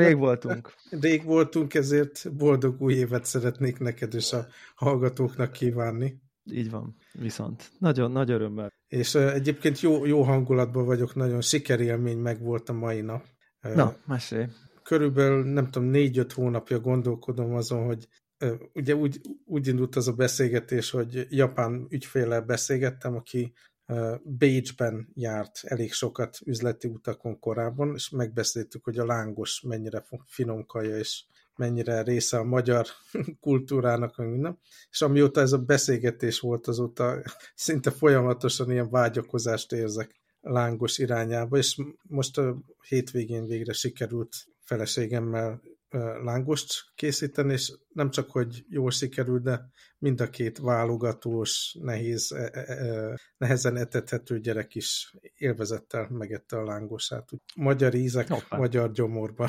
Jó, rég voltunk. Rég voltunk, ezért boldog új évet szeretnék neked és a hallgatóknak kívánni. Így van, viszont. Nagyon, nagy örömmel. És uh, egyébként jó, jó hangulatban vagyok, nagyon sikerélmény meg volt a mai nap. Uh, Na, mesélj. Körülbelül, nem tudom, négy-öt hónapja gondolkodom azon, hogy uh, ugye úgy, úgy indult az a beszélgetés, hogy japán ügyféllel beszélgettem, aki Bécsben járt elég sokat üzleti utakon korábban, és megbeszéltük, hogy a lángos mennyire finom kaja, és mennyire része a magyar kultúrának, minden. És amióta ez a beszélgetés volt, azóta szinte folyamatosan ilyen vágyakozást érzek lángos irányába, és most a hétvégén végre sikerült feleségemmel lángost készíteni, és nem csak, hogy jól sikerült, de mind a két válogatós, nehéz, e, e, e, nehezen etethető gyerek is élvezettel megette a lángosát. Magyar ízek, Hoppá. magyar gyomorba.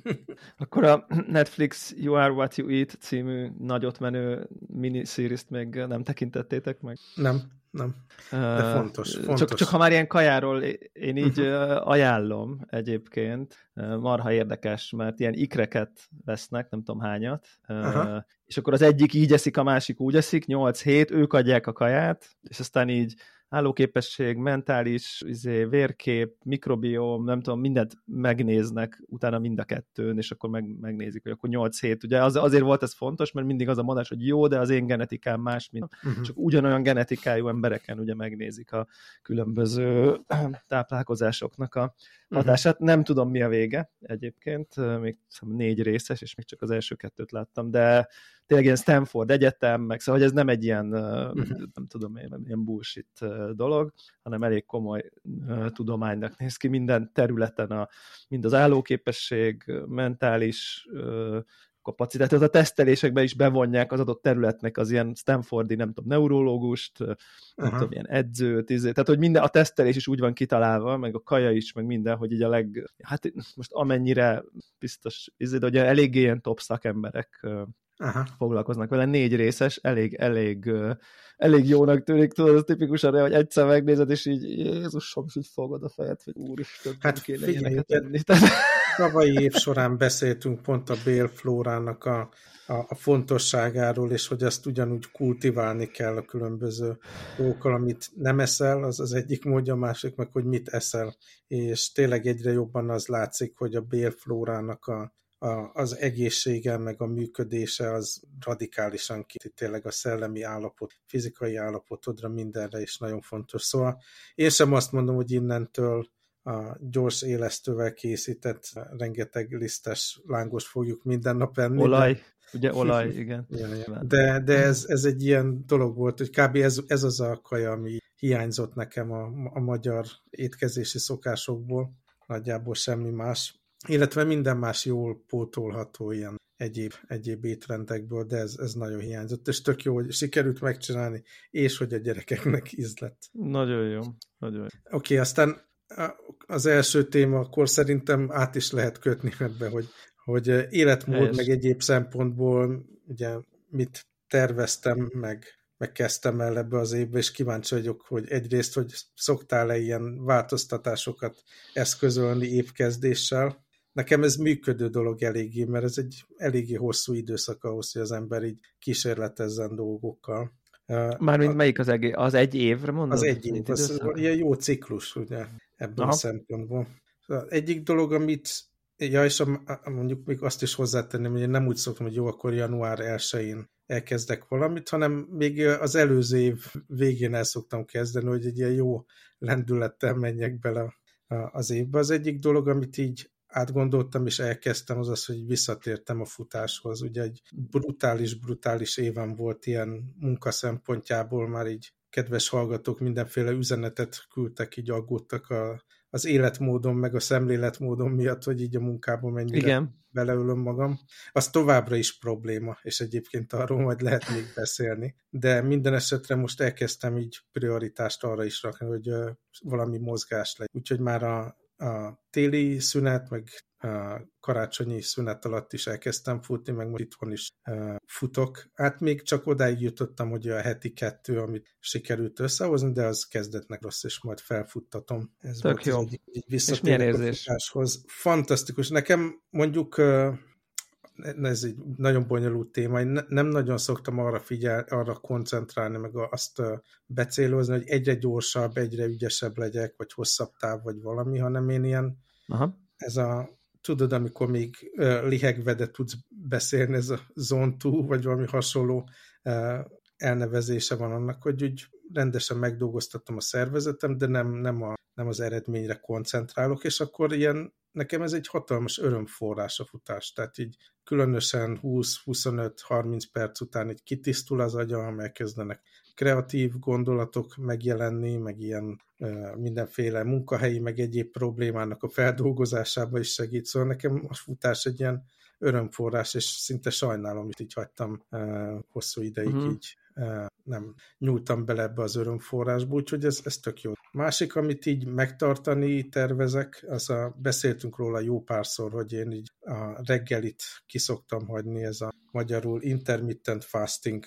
Akkor a Netflix You Are What You Eat című nagyot menő miniseries még nem tekintettétek meg? Nem, nem. De fontos, fontos. Csak, csak ha már ilyen kajáról én így uh-huh. ajánlom egyébként, marha érdekes, mert ilyen ikreket vesznek, nem tudom hányat, uh-huh. és akkor az egyik így eszik, a másik úgy eszik, 8-7, ők adják a kaját, és aztán így állóképesség, mentális izé, vérkép, mikrobióm, nem tudom, mindent megnéznek utána mind a kettőn, és akkor meg, megnézik, hogy akkor 8 hét. Ugye az, azért volt ez fontos, mert mindig az a mondás, hogy jó, de az én genetikám más, mint uh-huh. csak ugyanolyan genetikájú embereken ugye megnézik a különböző táplálkozásoknak a. hatását. Uh-huh. Nem tudom, mi a vége egyébként, még négy részes, és még csak az első kettőt láttam, de tényleg ilyen Stanford Egyetem, meg szóval, hogy ez nem egy ilyen, uh-huh. nem tudom én, ilyen bullshit dolog, hanem elég komoly tudománynak néz ki minden területen, a, mind az állóképesség, mentális kapacitát, tehát a tesztelésekbe is bevonják az adott területnek az ilyen Stanfordi, nem tudom, neurológust, nem uh-huh. tudom, ilyen edzőt, izé. tehát hogy minden, a tesztelés is úgy van kitalálva, meg a kaja is, meg minden, hogy így a leg, hát most amennyire biztos, izé, de ugye eléggé ilyen top szakemberek Aha. foglalkoznak vele. Négy részes, elég, elég, elég jónak tűnik, tudod, az tipikusan, hogy egyszer megnézed, és így Jézusom, és így fogod a fejed, hogy úristen, hát kéne figyelj, tenni. Tavalyi év során beszéltünk pont a bélflórának a, a, a fontosságáról, és hogy ezt ugyanúgy kultiválni kell a különböző dolgokkal, amit nem eszel, az az egyik módja, a másik meg, hogy mit eszel. És tényleg egyre jobban az látszik, hogy a bélflórának a, a, az egészsége, meg a működése az radikálisan ki, tényleg a szellemi állapot, fizikai állapotodra, mindenre is nagyon fontos. Szóval én sem azt mondom, hogy innentől a gyors élesztővel készített rengeteg lisztes lángos fogjuk minden nap enni. Olaj, de... ugye olaj, igen. ja, ja. De, de ez, ez egy ilyen dolog volt, hogy kb. ez, ez az a kaja, ami hiányzott nekem a, a magyar étkezési szokásokból. Nagyjából semmi más illetve minden más jól pótolható ilyen egyéb, egyéb étrendekből, de ez, ez nagyon hiányzott, és tök jó, hogy sikerült megcsinálni, és hogy a gyerekeknek ízlett. Nagyon jó. Nagyon jó. Oké, okay, aztán az első téma, akkor szerintem át is lehet kötni ebbe, hogy, hogy életmód, Helyes. meg egyéb szempontból ugye mit terveztem, meg, meg kezdtem el ebbe az évbe, és kíváncsi vagyok, hogy egyrészt, hogy szoktál-e ilyen változtatásokat eszközölni évkezdéssel, nekem ez működő dolog eléggé, mert ez egy eléggé hosszú időszak ahhoz, hogy az ember így kísérletezzen dolgokkal. Mármint a, melyik az, egé az egy évre mondod? Az egy év, az ilyen jó ciklus, ugye, ebből Aha. a szempontból. Egyik dolog, amit Ja, és a, mondjuk még azt is hozzátenném, hogy én nem úgy szoktam, hogy jó, akkor január 1-én elkezdek valamit, hanem még az előző év végén el szoktam kezdeni, hogy egy ilyen jó lendülettel menjek bele az évbe. Az egyik dolog, amit így átgondoltam, és elkezdtem, az az, hogy visszatértem a futáshoz. Ugye egy brutális, brutális éven volt ilyen munka szempontjából, már így kedves hallgatók mindenféle üzenetet küldtek, így aggódtak a, az életmódom, meg a szemléletmódom miatt, hogy így a munkában mennyire Igen. beleülöm magam. Az továbbra is probléma, és egyébként arról majd lehet még beszélni. De minden esetre most elkezdtem így prioritást arra is rakni, hogy valami mozgás legyen. Úgyhogy már a a téli szünet, meg karácsonyi szünet alatt is elkezdtem futni, meg most itthon is futok. Hát még csak odáig jutottam, hogy a heti kettő, amit sikerült összehozni, de az kezdetnek rossz, és majd felfuttatom. Ez Tök jó. Egy és milyen érzés? Fantasztikus. Nekem mondjuk ez egy nagyon bonyolult téma, én nem nagyon szoktam arra figyelni, arra koncentrálni, meg azt becélozni, hogy egyre gyorsabb, egyre ügyesebb legyek, vagy hosszabb táv, vagy valami, hanem én ilyen, Aha. ez a, tudod, amikor még lihegve, de tudsz beszélni, ez a zone 2, vagy valami hasonló elnevezése van annak, hogy úgy rendesen megdolgoztatom a szervezetem, de nem, nem, a, nem az eredményre koncentrálok, és akkor ilyen nekem ez egy hatalmas örömforrás a futás, tehát így különösen 20-25-30 perc után így kitisztul az agyam, elkezdenek kreatív gondolatok megjelenni, meg ilyen mindenféle munkahelyi, meg egyéb problémának a feldolgozásába is segít. Szóval nekem a futás egy ilyen örömforrás, és szinte sajnálom, hogy így hagytam hosszú ideig uh-huh. így nem nyúltam bele ebbe az örömforrásba, úgyhogy ez, ez tök jó. Másik, amit így megtartani tervezek, az a, beszéltünk róla jó párszor, hogy én így a reggelit kiszoktam hagyni, ez a magyarul intermittent fasting,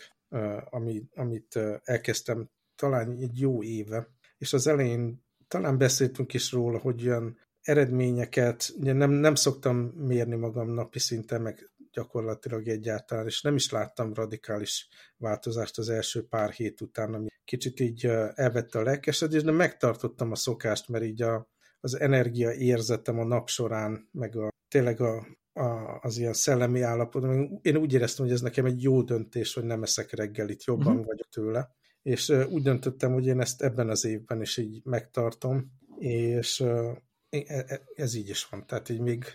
ami, amit elkezdtem talán egy jó éve, és az elején talán beszéltünk is róla, hogy olyan eredményeket, ugye nem, nem szoktam mérni magam napi szinten, meg gyakorlatilag egyáltalán, és nem is láttam radikális változást az első pár hét után, ami kicsit így elvette a lelkesedést, de megtartottam a szokást, mert így a, az energia érzetem a nap során, meg a, tényleg a, a, az ilyen szellemi állapot. Én úgy éreztem, hogy ez nekem egy jó döntés, hogy nem eszek reggelit, jobban uh-huh. vagyok tőle. És uh, úgy döntöttem, hogy én ezt ebben az évben is így megtartom, és uh, ez így is van. Tehát így még,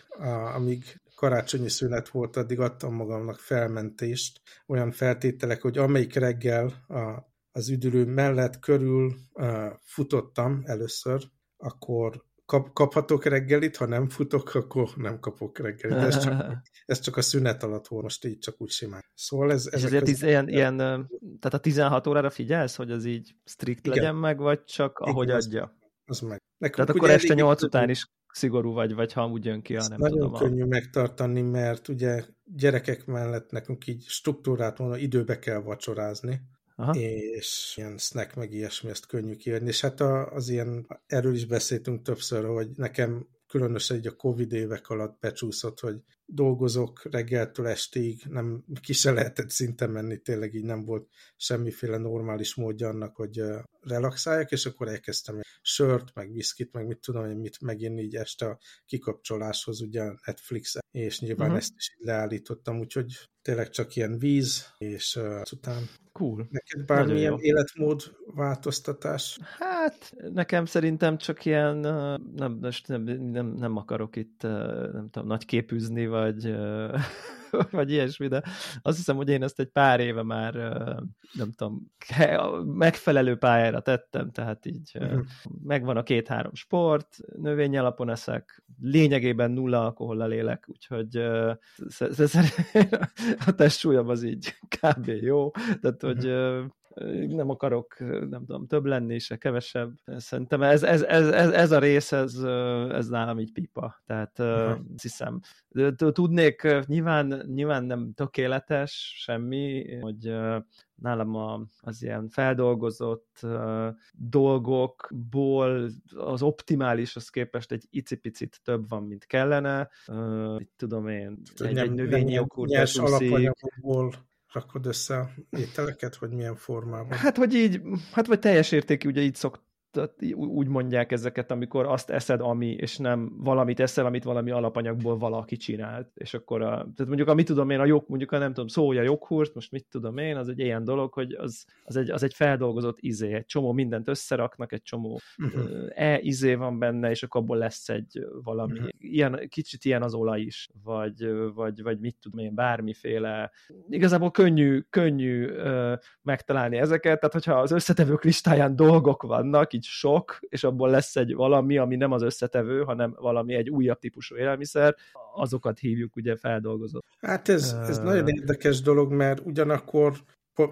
amíg karácsonyi szünet volt, addig adtam magamnak felmentést, olyan feltételek, hogy amelyik reggel a, az üdülő mellett körül uh, futottam először, akkor kap, kaphatok reggelit, ha nem futok, akkor nem kapok reggelit. Ez csak, ez csak a szünet alatt volt, most így csak úgy simán. Szóval ez... És ezért az ilyen, ilyen, tehát a 16 órára figyelsz, hogy az így strikt Igen. legyen meg, vagy csak ahogy Igen, adja? Az, az meg. Nekünk tehát akkor este 8 után is szigorú vagy, vagy ha úgy jön ki, ha nem nagyon tudom. Nagyon könnyű a... megtartani, mert ugye gyerekek mellett nekünk így struktúrát volna, időbe kell vacsorázni, Aha. és ilyen snack meg ilyesmi, ezt könnyű kiadni. És hát az ilyen, erről is beszéltünk többször, hogy nekem különösen egy a Covid évek alatt becsúszott, hogy dolgozok reggeltől estig, nem, ki se lehetett szinte menni, tényleg így nem volt semmiféle normális módja annak, hogy relaxáljak, és akkor elkezdtem sört, meg viszkit, meg mit tudom én, mit megint így este a kikapcsoláshoz, ugye Netflix, és nyilván uh-huh. ezt is így leállítottam, úgyhogy tényleg csak ilyen víz, és uh, után Cool. Neked bármilyen életmód változtatás? Hát nekem szerintem csak ilyen, nem, nem, nem, nem akarok itt nem tudom, nagy képűzni, vagy vagy ilyesmi, de azt hiszem, hogy én ezt egy pár éve már nem tudom, megfelelő pályára tettem, tehát így uh-huh. megvan a két-három sport, növény alapon eszek, lényegében nulla alkohollal élek, úgyhogy a testsúlyom az így kb. jó, tehát hogy uh-huh nem akarok, nem tudom, több lenni, se kevesebb. Szerintem ez, ez, ez, ez, ez a rész, ez, ez nálam így pipa. Tehát uh-huh. hiszem, tudnék, nyilván, nyilván nem tökéletes semmi, hogy nálam a, az ilyen feldolgozott uh, dolgokból az optimálishoz képest egy icipicit több van, mint kellene. Uh, tudom én, egy, egy növényi joghurt nyers alapanyagokból rakod össze ételeket, vagy milyen formában? Hát, hogy így, hát vagy teljes értékű, ugye így szokt, úgy mondják ezeket, amikor azt eszed, ami, és nem valamit eszel, amit valami alapanyagból valaki csinált, és akkor a, tehát mondjuk, amit tudom én, a jog, mondjuk a nem tudom, szója joghurt, most mit tudom én, az egy ilyen dolog, hogy az, az, egy, az egy feldolgozott izé, egy csomó mindent összeraknak, egy csomó uh-huh. e izé van benne, és akkor abból lesz egy valami, uh-huh. ilyen, kicsit ilyen az olaj is, vagy, vagy, vagy mit tudom én, bármiféle, igazából könnyű, könnyű uh, megtalálni ezeket, tehát hogyha az összetevők listáján dolgok vannak, így sok, és abból lesz egy valami, ami nem az összetevő, hanem valami egy újabb típusú élelmiszer, azokat hívjuk ugye feldolgozott. Hát ez, ez uh, nagyon érdekes dolog, mert ugyanakkor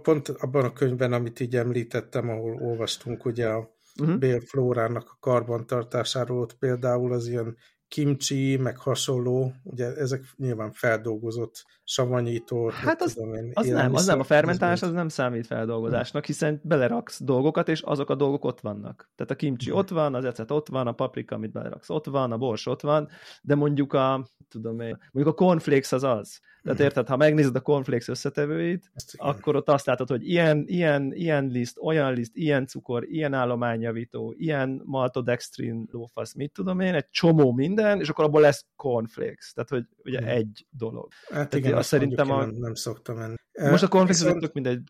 pont abban a könyvben, amit így említettem, ahol olvastunk ugye a uh-huh. bélflórának a karbantartásáról, ott például az ilyen kimchi, meg hasonló, ugye ezek nyilván feldolgozott savanyító. Hát az, tudom én, az nem, az nem, a fermentálás az nem számít feldolgozásnak, hiszen beleraksz dolgokat, és azok a dolgok ott vannak. Tehát a kimchi hmm. ott van, az ecet ott van, a paprika, amit beleraksz ott van, a bors ott van, de mondjuk a, tudom én, mondjuk a cornflakes az az. Tehát mm. érted, ha megnézed a cornflakes összetevőit, akkor ott azt látod, hogy ilyen, ilyen, ilyen liszt, olyan liszt, ilyen cukor, ilyen állományjavító, ilyen maltodextrin lófasz, mit tudom én, egy csomó minden, és akkor abból lesz cornflakes. Tehát, hogy ugye mm. egy dolog. Hát Tehát igen, azt szerintem a... nem, nem szoktam enni. Most a cornflakes Viszont... tök mindegy,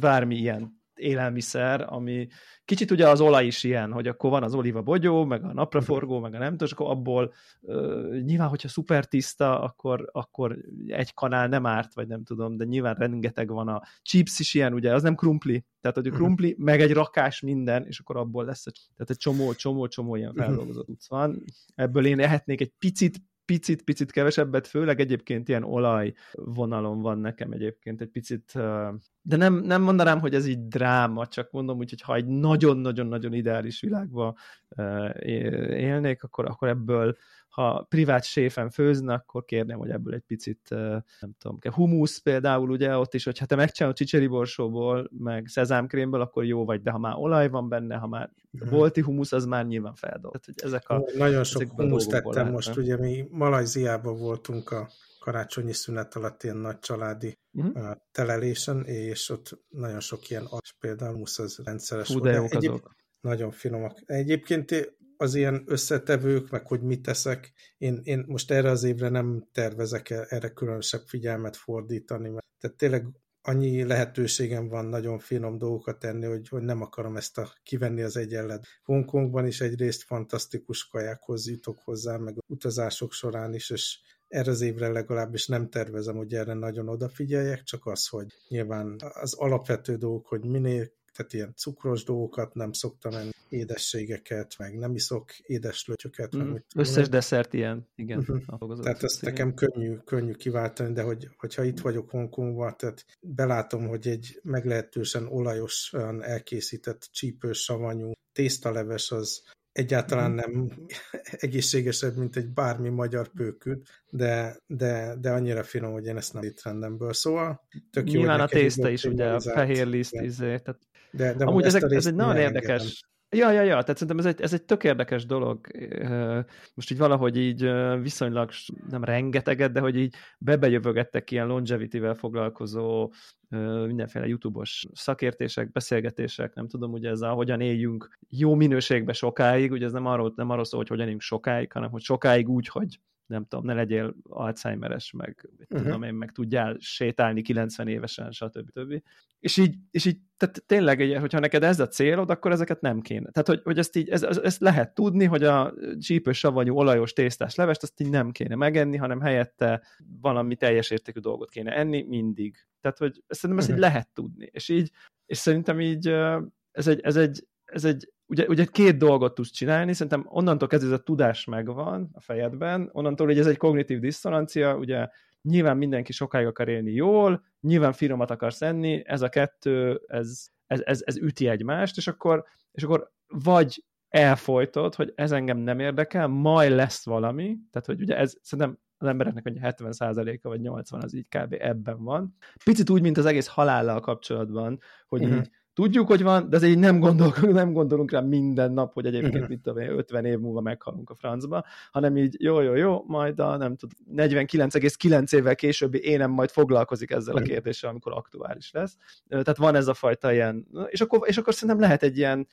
bármi ilyen élelmiszer, ami kicsit ugye az olaj is ilyen, hogy akkor van az oliva bogyó, meg a napraforgó, meg a nem tudom, és akkor abból uh, nyilván, hogyha szuper tiszta, akkor, akkor egy kanál nem árt, vagy nem tudom, de nyilván rengeteg van a chips is ilyen, ugye, az nem krumpli, tehát hogy a mhm. krumpli, uh-huh. meg egy rakás minden, és akkor abból lesz, egy, tehát egy csomó, csomó, csomó ilyen mhm. feldolgozott uh-huh. van. Ebből én ehetnék egy picit, picit, picit kevesebbet, főleg egyébként ilyen olaj vonalon van nekem egyébként egy picit, de nem, nem mondanám, hogy ez így dráma, csak mondom úgy, hogy ha egy nagyon-nagyon-nagyon ideális világba élnék, akkor, akkor ebből ha privát séfen főzne, akkor kérném, hogy ebből egy picit, nem tudom, humusz például, ugye ott is, hogy ha te megcsinálod csicseri borsóból, meg szezámkrémből, akkor jó vagy, de ha már olaj van benne, ha már uh-huh. volti humusz, az már nyilván feldolt. Tehát, hogy ezek a, Nagyon sok humusz tettem lehetne. most, ugye mi Malajziában voltunk a karácsonyi szünet alatt ilyen nagy családi uh-huh. telelésen, és ott nagyon sok ilyen az például musz az rendszeres Hú, de jók Egyéb, azok. Nagyon finomak. Egyébként az ilyen összetevők, meg hogy mit teszek, én, én most erre az évre nem tervezek erre különösebb figyelmet fordítani, mert tehát tényleg annyi lehetőségem van nagyon finom dolgokat tenni, hogy, hogy nem akarom ezt a, kivenni az egyenlet. Hongkongban is egyrészt fantasztikus kajákhoz jutok hozzá, meg utazások során is, és erre az évre legalábbis nem tervezem, hogy erre nagyon odafigyeljek, csak az, hogy nyilván az alapvető dolgok, hogy minél tehát ilyen cukros dolgokat nem szoktam enni, édességeket, meg nem iszok édeslötyöket. Mm, meg összes desszert ilyen, igen. Uh-huh. Tehát ezt igen. nekem könnyű, könnyű kiváltani, de hogy, hogyha itt vagyok Hongkongban, tehát belátom, hogy egy meglehetősen olajosan elkészített csípős savanyú tésztaleves az egyáltalán mhm. nem egészségesebb, mint egy bármi magyar pőkült, de, de, de annyira finom, hogy én ezt nem étrendemből. Szóval tök jó. Nyilván a tészta is, ugye a fehér liszt, izé, tehát de, de Amúgy ezek, ez egy nagyon érdekes, engedem. Ja, ja, ja, tehát szerintem ez egy, ez egy tök érdekes dolog. Most így valahogy így viszonylag nem rengeteget, de hogy így bebejövögettek ilyen longevity-vel foglalkozó mindenféle YouTube-os szakértések, beszélgetések, nem tudom, ugye ez a hogyan éljünk jó minőségbe sokáig, ugye ez nem arról, nem arról szól, hogy hogyan éljünk sokáig, hanem hogy sokáig úgy, hogy nem tudom, ne legyél Alzheimeres, meg uh-huh. tudom én, meg tudjál sétálni 90 évesen, stb. Többi. És így, és így tehát tényleg, hogyha neked ez a célod, akkor ezeket nem kéne. Tehát, hogy, hogy ezt így, ez, ezt lehet tudni, hogy a csípős savanyú olajos tésztás levest, azt így nem kéne megenni, hanem helyette valami teljes értékű dolgot kéne enni mindig. Tehát, hogy szerintem ezt uh-huh. így lehet tudni. És így, és szerintem így ez egy, ez egy, ez egy ugye, ugye két dolgot tudsz csinálni, szerintem onnantól kezdve ez a tudás megvan a fejedben, onnantól, hogy ez egy kognitív diszonancia, ugye nyilván mindenki sokáig akar élni jól, nyilván finomat akarsz enni, ez a kettő, ez, ez, ez, ez üti egymást, és akkor, és akkor vagy elfolytod, hogy ez engem nem érdekel, majd lesz valami, tehát hogy ugye ez szerintem az embereknek hogy 70%-a vagy 80 az így kb. ebben van. Picit úgy, mint az egész halállal kapcsolatban, hogy uh-huh. így tudjuk, hogy van, de azért nem gondolunk, nem gondolunk rá minden nap, hogy egyébként mhm. mit tudom én, 50 év múlva meghalunk a francba, hanem így jó, jó, jó, majd a nem tudom, 49,9 évvel későbbi énem majd foglalkozik ezzel a kérdéssel, amikor aktuális lesz. Tehát van ez a fajta ilyen, és akkor, és akkor szerintem lehet egy ilyen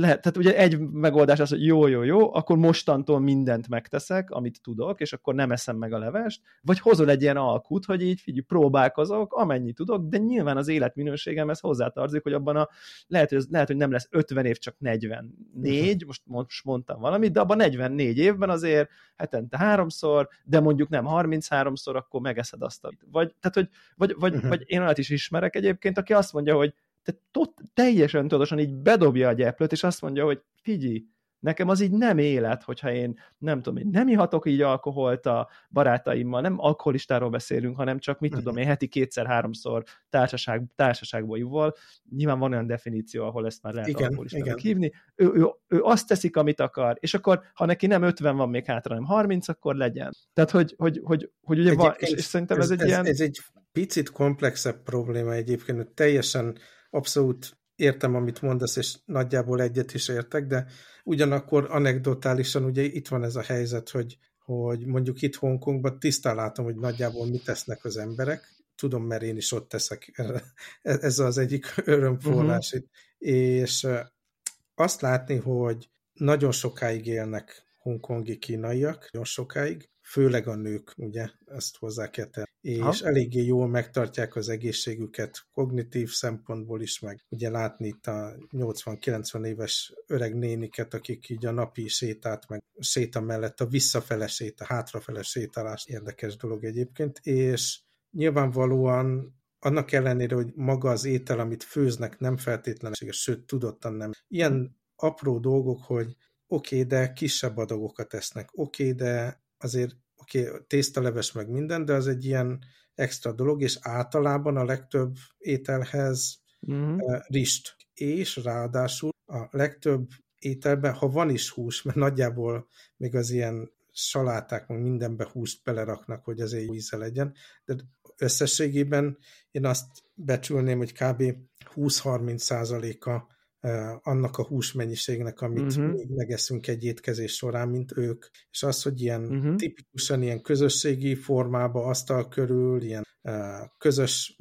lehet, tehát ugye egy megoldás az, hogy jó, jó, jó, akkor mostantól mindent megteszek, amit tudok, és akkor nem eszem meg a levest, vagy hozol egy ilyen alkut, hogy így figyelj, próbálkozok, amennyit tudok, de nyilván az életminőségem ez hozzátartozik, hogy abban a, lehet, hogy, ez, lehet, hogy nem lesz 50 év, csak 44, uh-huh. most, most mondtam valamit, de abban 44 évben azért hetente háromszor, de mondjuk nem 33-szor, akkor megeszed azt, vagy, tehát, hogy, vagy, vagy, uh-huh. vagy én olyat is ismerek egyébként, aki azt mondja, hogy te tot, teljesen tudatosan így bedobja a gyeplőt, és azt mondja, hogy figyelj, nekem az így nem élet, hogyha én nem tudom, én nem ihatok így alkoholt a barátaimmal, nem alkoholistáról beszélünk, hanem csak mit tudom én heti kétszer-háromszor társaság, társaságból júval. Nyilván van olyan definíció, ahol ezt már lehet igen, alkoholistának igen. hívni. Ő, ő, ő, azt teszik, amit akar, és akkor, ha neki nem 50 van még hátra, hanem 30, akkor legyen. Tehát, hogy, hogy, hogy, hogy ugye van, és, és szerintem ez, ez egy ez, ilyen... Ez egy picit komplexebb probléma egyébként, hogy teljesen abszolút értem, amit mondasz, és nagyjából egyet is értek, de ugyanakkor anekdotálisan ugye itt van ez a helyzet, hogy, hogy mondjuk itt Hongkongban tisztán látom, hogy nagyjából mit tesznek az emberek, tudom, mert én is ott teszek, ez az egyik örömforrás uh-huh. és azt látni, hogy nagyon sokáig élnek hongkongi kínaiak, nagyon sokáig, főleg a nők, ugye, ezt hozzá kell tenni, és ha. eléggé jól megtartják az egészségüket kognitív szempontból is, meg ugye látni itt a 80-90 éves öreg néniket, akik így a napi sétát, meg séta mellett a visszafele séta, hátrafele sétálás érdekes dolog egyébként, és nyilvánvalóan annak ellenére, hogy maga az étel, amit főznek, nem feltétlenül, sőt, tudottan nem. Ilyen apró dolgok, hogy oké, okay, de kisebb adagokat esznek, oké, okay, de azért oké, okay, tésztaleves meg minden, de az egy ilyen extra dolog, és általában a legtöbb ételhez mm-hmm. rist. És ráadásul a legtöbb ételben, ha van is hús, mert nagyjából még az ilyen saláták, meg mindenbe húst beleraknak, hogy az egy íze legyen, de összességében én azt becsülném, hogy kb. 20-30 százaléka annak a húsmennyiségnek, amit uh-huh. még megeszünk egy étkezés során, mint ők. És az, hogy ilyen uh-huh. tipikusan ilyen közösségi formába, asztal körül, ilyen közös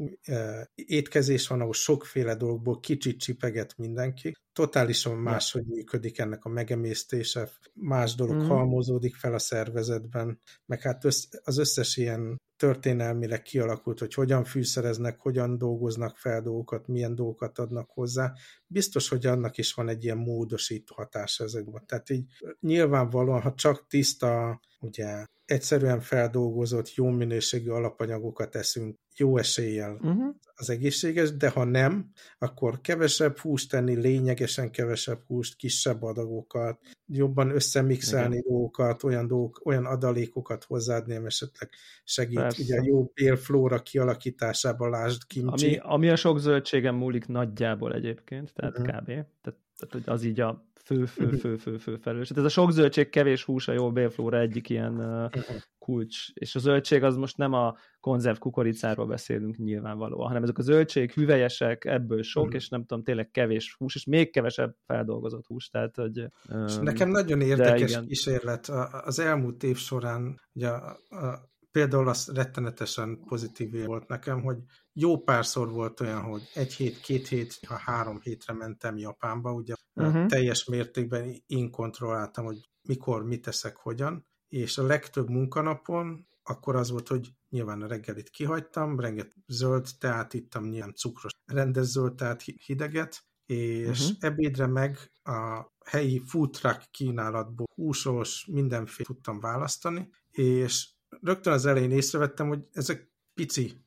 étkezés van, ahol sokféle dologból kicsit csipeget mindenki. Totálisan máshogy működik ennek a megemésztése, más dolog uh-huh. halmozódik fel a szervezetben, meg hát az összes ilyen történelmileg kialakult, hogy hogyan fűszereznek, hogyan dolgoznak fel dolgokat, milyen dolgokat adnak hozzá. Biztos, hogy annak is van egy ilyen módosító hatása ezekben. Tehát így nyilvánvalóan, ha csak tiszta, ugye egyszerűen feldolgozott, jó minőségű alapanyagokat eszünk, jó eséllyel uh-huh. az egészséges, de ha nem, akkor kevesebb húst tenni, lényegesen kevesebb húst, kisebb adagokat, jobban összemixelni Igen. dolgokat, olyan, dolgok, olyan adalékokat hozzáadni, ami esetleg segít Persze. ugye a jó bélflóra kialakításában, lásd kimcsi. Ami, ami a sok zöldségem múlik nagyjából egyébként, tehát uh-huh. kb. Tehát, tehát hogy az így a fő, fő, mhm. fő, fő, fő felelős. Tehát ez a sok zöldség, kevés hús, a jó bélflóra egyik ilyen uh, kulcs. És a zöldség az most nem a konzerv kukoricáról beszélünk nyilvánvalóan, hanem ezek a zöldség hüvelyesek, ebből sok, mm. és nem tudom, tényleg kevés hús, és még kevesebb feldolgozott hús. Tehát, hogy, um, és nekem nagyon érdekes kísérlet az elmúlt év során, ugye a, a, például az rettenetesen pozitív volt nekem, hogy jó párszor volt olyan, hogy egy hét, két hét, ha három hétre mentem Japánba, ugye uh-huh. teljes mértékben én kontrolláltam, hogy mikor, mit teszek, hogyan, és a legtöbb munkanapon akkor az volt, hogy nyilván a reggelit kihagytam, renget zöld teát ittam, nyilván cukros, rendes zöld teát, hideget, és uh-huh. ebédre meg a helyi food truck kínálatból húsos, mindenféle tudtam választani, és rögtön az elején észrevettem, hogy ezek pici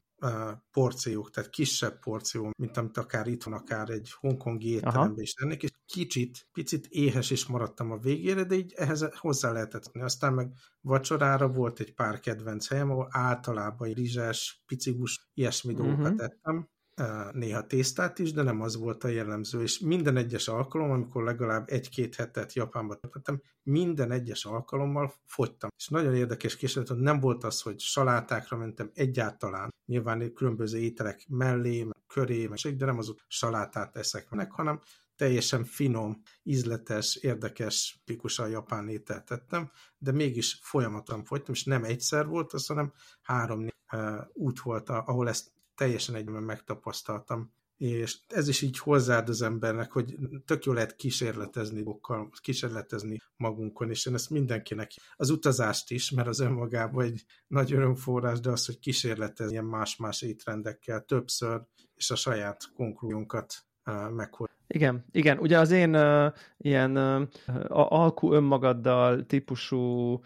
porciók, tehát kisebb porció, mint amit akár itthon, akár egy hongkongi étteremben is lennék, és kicsit, picit éhes is maradtam a végére, de így ehhez hozzá lehetett tenni. Aztán meg vacsorára volt egy pár kedvenc helyem, ahol általában rizsás, picigus, ilyesmi uh-huh. dolgokat ettem, néha tésztát is, de nem az volt a jellemző, és minden egyes alkalom, amikor legalább egy-két hetet Japánba töltöttem, minden egyes alkalommal fogytam. És nagyon érdekes kísérlet, hogy nem volt az, hogy salátákra mentem egyáltalán, nyilván különböző ételek mellé, köré, de nem azok salátát eszek meg, hanem teljesen finom, ízletes, érdekes, pikusan japán ételt tettem, de mégis folyamatosan fogytam, és nem egyszer volt az, hanem három út volt, ahol ezt teljesen egyben megtapasztaltam. És ez is így hozzáad az embernek, hogy tök jó lehet kísérletezni bokkal, kísérletezni magunkon, és én ezt mindenkinek, az utazást is, mert az önmagában egy nagy örömforrás, de az, hogy kísérletezni más-más étrendekkel többször, és a saját konklúziónkat meghoz. Igen, igen. Ugye az én uh, ilyen uh, alkú önmagaddal típusú,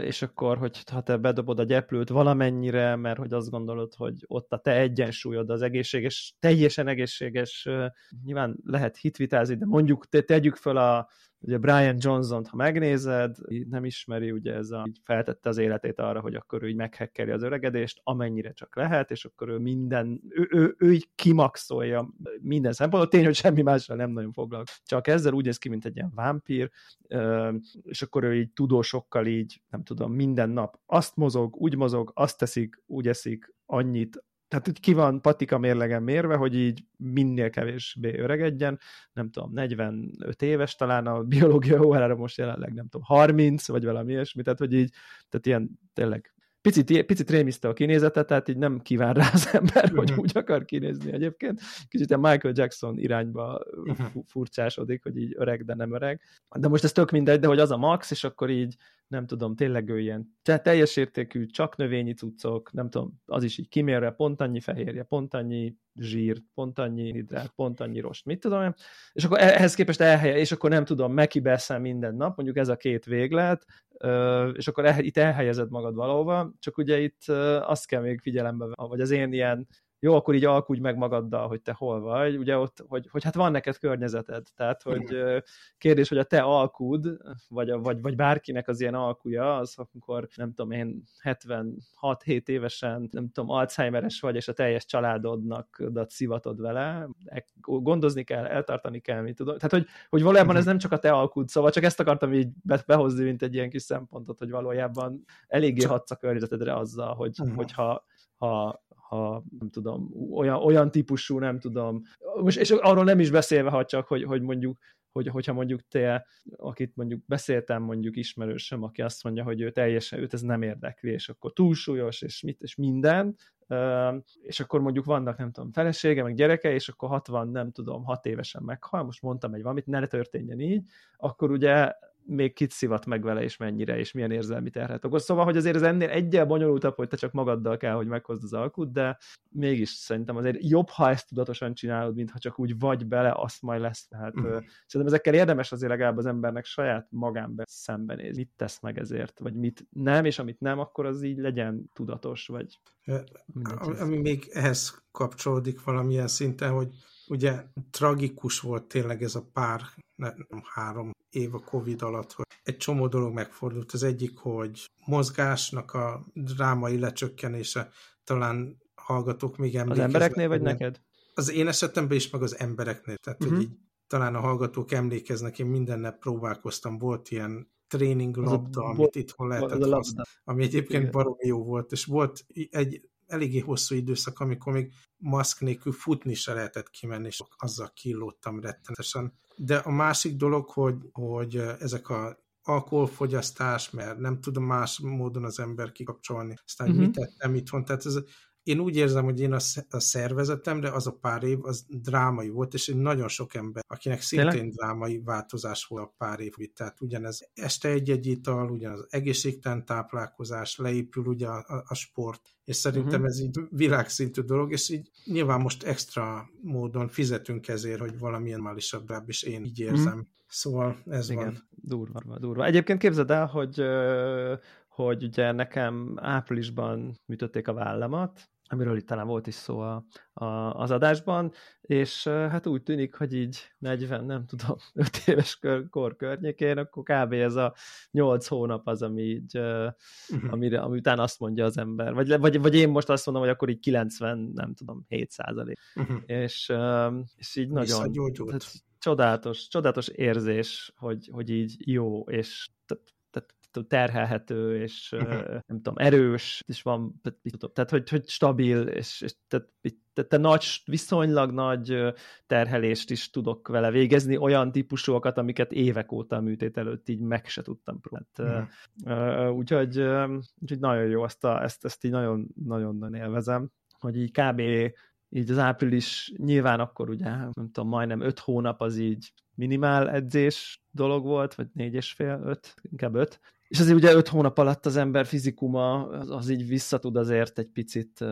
és akkor, hogy ha te bedobod a gyeplőt valamennyire, mert hogy azt gondolod, hogy ott a te egyensúlyod az egészséges, teljesen egészséges, nyilván lehet hitvitázni, de mondjuk te, tegyük föl a, Ugye Brian Johnson-t, ha megnézed, nem ismeri, ugye ez a, így feltette az életét arra, hogy akkor ő így meghekkeli az öregedést, amennyire csak lehet, és akkor ő minden, ő, ő, ő így kimaxolja minden szempontból. Tény, hogy semmi mással nem nagyon foglalkozik. Csak ezzel úgy néz ki, mint egy ilyen vámpír, és akkor ő így tudósokkal így, nem tudom, minden nap azt mozog, úgy mozog, azt teszik, úgy eszik, annyit, tehát úgy ki van patika mérlegen mérve, hogy így minél kevésbé öregedjen, nem tudom, 45 éves talán a biológia órára most jelenleg, nem tudom, 30, vagy valami ilyesmi, tehát hogy így, tehát ilyen tényleg picit, picit rémiszte a kinézete, tehát így nem kíván rá az ember, hogy mhm. úgy akar kinézni egyébként. Kicsit a Michael Jackson irányba mhm. furcsásodik, hogy így öreg, de nem öreg. De most ez tök mindegy, de hogy az a max, és akkor így nem tudom, tényleg ő ilyen. Tehát teljes értékű, csak növényi cuccok, nem tudom, az is így kimérve, pont annyi fehérje, pont annyi zsír, pont annyi hidrát, pont annyi rost, mit tudom én, és akkor ehhez képest elhelye, és akkor nem tudom, megibeszem minden nap, mondjuk ez a két véglet, és akkor itt elhelyezed magad valahova, csak ugye itt azt kell még figyelembe, vagy az én ilyen jó, akkor így alkudj meg magaddal, hogy te hol vagy, ugye ott, hogy, hogy hát van neked környezeted, tehát, hogy kérdés, hogy a te alkud, vagy, a, vagy, vagy bárkinek az ilyen alkuja, az, amikor nem tudom én 76-7 évesen, nem tudom, Alzheimeres vagy, és a teljes családodnak dat szivatod vele, e, gondozni kell, eltartani kell, mit tudom. Tehát, hogy, hogy valójában ez nem csak a te alkud, szóval csak ezt akartam így behozni, mint egy ilyen kis szempontot, hogy valójában eléggé hatsz a környezetedre azzal, hogy, uh-huh. hogyha ha, ha nem tudom, olyan, olyan típusú, nem tudom, most, és arról nem is beszélve, ha csak, hogy, hogy mondjuk, hogy, hogyha mondjuk te, akit mondjuk beszéltem mondjuk ismerősöm, aki azt mondja, hogy ő teljesen, őt ez nem érdekli, és akkor túlsúlyos, és mit, és minden, és akkor mondjuk vannak, nem tudom, felesége, meg gyereke, és akkor 60, nem tudom, 6 évesen meghal, most mondtam egy valamit, ne történjen így, akkor ugye még kit szivat meg vele, és mennyire, és milyen érzelmi terhet okoz. Szóval, hogy azért ez ennél egyel bonyolultabb, hogy te csak magaddal kell, hogy meghozd az alkut, de mégis szerintem azért jobb, ha ezt tudatosan csinálod, mint ha csak úgy vagy bele, azt majd lesz. Tehát mm. szerintem ezekkel érdemes azért legalább az embernek saját magánbe szembenézni. Mit tesz meg ezért, vagy mit nem, és amit nem, akkor az így legyen tudatos, vagy... Ami még ehhez kapcsolódik valamilyen szinten, hogy ugye tragikus volt tényleg ez a pár, nem három év a Covid alatt, hogy egy csomó dolog megfordult. Az egyik, hogy mozgásnak a drámai lecsökkenése, talán hallgatók még emlékeznek. Az embereknél vagy neked? Az én esetemben is, meg az embereknél. Tehát, uh-huh. hogy mhm. így talán a hallgatók emlékeznek, én minden nap próbálkoztam, volt ilyen tréning labda, amit itthon lehetett használni, ami egyébként baromi jó volt, és volt egy eléggé hosszú időszak, amikor még maszk nélkül futni se lehetett kimenni, és azzal kilódtam rettenetesen. De a másik dolog, hogy, hogy ezek a alkoholfogyasztás, mert nem tudom más módon az ember kikapcsolni, aztán uh-huh. mit tettem itthon, tehát ez én úgy érzem, hogy én a, a szervezetemre az a pár év, az drámai volt, és egy nagyon sok ember, akinek szintén Tényleg? drámai változás volt a pár év. Tehát ugyanez este egy-egy ital, ugyanaz egészségtelen táplálkozás, leépül ugye a, a, sport, és szerintem uh-huh. ez így világszintű dolog, és így nyilván most extra módon fizetünk ezért, hogy valamilyen málisabb, és én így érzem. Uh-huh. Szóval ez Igen, van. Durva, durva. Egyébként képzeld el, hogy hogy ugye nekem áprilisban műtötték a vállamat, amiről itt talán volt is szó a, a, az adásban, és hát úgy tűnik, hogy így 40, nem tudom, 5 éves kor, kor környékén, akkor kb. ez a 8 hónap az, ami így, uh-huh. amire, ami után azt mondja az ember, vagy, vagy, vagy én most azt mondom, hogy akkor így 90, nem tudom, 7 százalék. Uh-huh. És, és így nagyon tehát, csodálatos, csodálatos érzés, hogy, hogy így jó, és terhelhető, és uh-huh. nem tudom, erős, és van, tehát hogy, hogy stabil, és, és tehát, tehát te nagy, viszonylag nagy terhelést is tudok vele végezni, olyan típusúakat, amiket évek óta a műtét előtt így meg se tudtam próbálni. Uh-huh. Úgyhogy, úgyhogy nagyon jó, ezt, a, ezt, ezt így nagyon-nagyon élvezem, hogy így kb így az április nyilván akkor ugye, nem tudom, majdnem öt hónap az így minimál edzés dolog volt, vagy négy és fél, öt, inkább öt, és azért ugye öt hónap alatt az ember fizikuma az, az így visszatud azért egy picit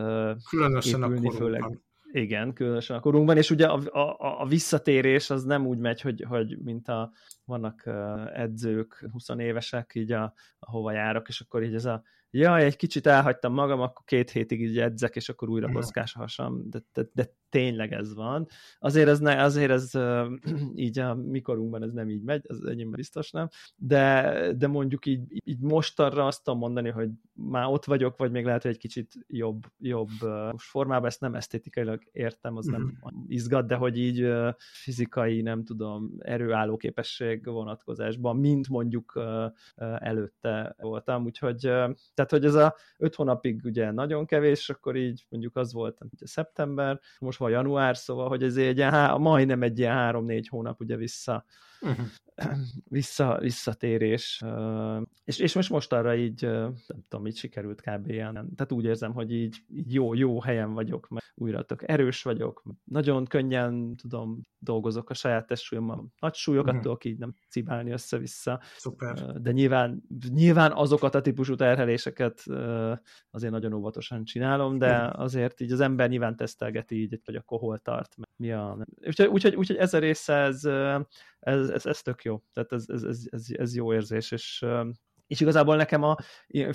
Különösen épülni, a főleg. igen, különösen a korunkban, és ugye a, a, a visszatérés az nem úgy megy, hogy, hogy mint a vannak edzők, 20 évesek, így a, ahova járok, és akkor így ez a jaj, egy kicsit elhagytam magam, akkor két hétig így edzek, és akkor újra kockás a hasam, de, de, de tényleg ez van. Azért ez, ne, azért ez így a mikorunkban ez nem így megy, az enyémben biztos nem, de, de mondjuk így, így mostanra azt tudom mondani, hogy már ott vagyok, vagy még lehet, hogy egy kicsit jobb, jobb most formában, ezt nem esztétikailag értem, az nem mhm. izgat, de hogy így fizikai, nem tudom, erőálló képesség vonatkozásban, mint mondjuk előtte voltam, úgyhogy tehát, hogy ez a öt hónapig ugye nagyon kevés, akkor így mondjuk az volt ugye szeptember, most van január, szóval, hogy ez egy ilyen, majdnem egy ilyen három-négy hónap ugye vissza uh-huh. vissza, visszatérés. És, és most most arra így, nem tudom, így sikerült kb. ilyen. Tehát úgy érzem, hogy így, így jó, jó helyen vagyok, mert újra tök erős vagyok, nagyon könnyen tudom, dolgozok a saját testsúlyommal, nagy súlyokat uh-huh. tudok így nem cibálni össze-vissza. Szuper. De nyilván, nyilván azokat a típusú terheléseket azért nagyon óvatosan csinálom, de azért így az ember nyilván tesztelgeti így, hogy akkor hol tart, mi a... Úgyhogy, úgyhogy, úgyhogy ez a része, ez, ez, ez, ez tök jó. Tehát ez, ez, ez, ez, ez jó érzés, és és igazából nekem a,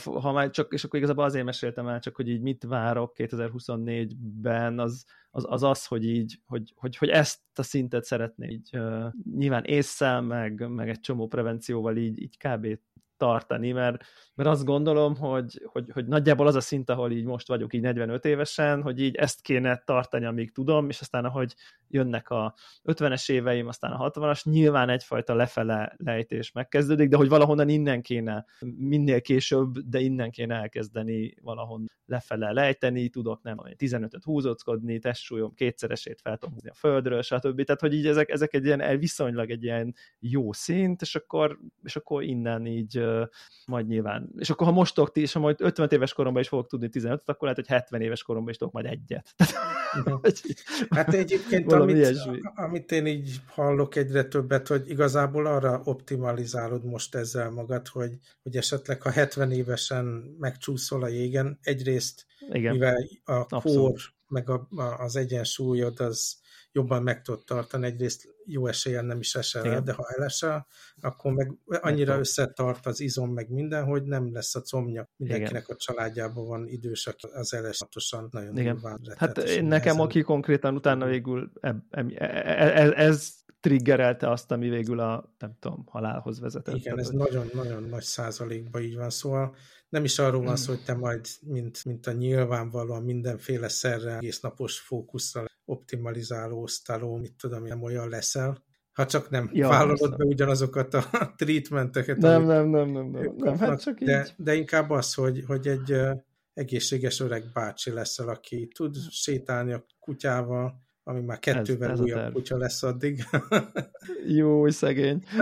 ha már csak, és akkor igazából azért meséltem el, csak hogy így mit várok 2024-ben, az az, az, az hogy így, hogy, hogy, hogy ezt a szintet szeretné így uh, nyilván észszel, meg, meg egy csomó prevencióval így, így kb tartani, mert, mert azt gondolom, hogy, hogy, hogy nagyjából az a szint, ahol így most vagyok így 45 évesen, hogy így ezt kéne tartani, amíg tudom, és aztán ahogy jönnek a 50-es éveim, aztán a 60-as, nyilván egyfajta lefele lejtés megkezdődik, de hogy valahonnan innen kéne, minél később, de innen kéne elkezdeni valahon lefele lejteni, tudok nem 15-öt húzóckodni, testsúlyom kétszeresét fel tudom húzni a földről, stb. Tehát, hogy így ezek, ezek egy ilyen viszonylag egy ilyen jó szint, és akkor, és akkor innen így majd nyilván. És akkor ha most tudok, és ha majd 50 éves koromban is fogok tudni 15 akkor lehet, hogy 70 éves koromban is tudok majd egyet. hát egyébként, amit, amit én így hallok egyre többet, hogy igazából arra optimalizálod most ezzel magad, hogy, hogy esetleg ha 70 évesen megcsúszol a jégen, egyrészt Igen. mivel a kór meg a, a, az egyensúlyod az jobban meg tud tartani. Egyrészt jó esélyen nem is esel el, de ha elesel, akkor meg annyira összetart az izom, meg minden, hogy nem lesz a comnya. Mindenkinek Igen. a családjában van idős, aki az elesatosan nagyon Igen. Hát én nekem, aki konkrétan utána végül e, e, e, ez triggerelte azt, ami végül a, nem tudom, halálhoz vezetett. Igen, ez nagyon-nagyon nagy százalékban így van, szóval nem is arról van szó, hogy te majd, mint, mint a nyilvánvalóan mindenféle szerrel, egész napos fókusszal optimalizáló, osztaló, mit tudom, nem olyan leszel, ha csak nem ja, vállalod be ugyanazokat a treatmenteket. Nem, nem, nem, nem, nem, nem hát csak de, így. de inkább az, hogy, hogy egy egészséges öreg bácsi leszel, aki tud sétálni a kutyával, ami már kettővel ez, ez újabb kutya lesz addig. Jó, szegény.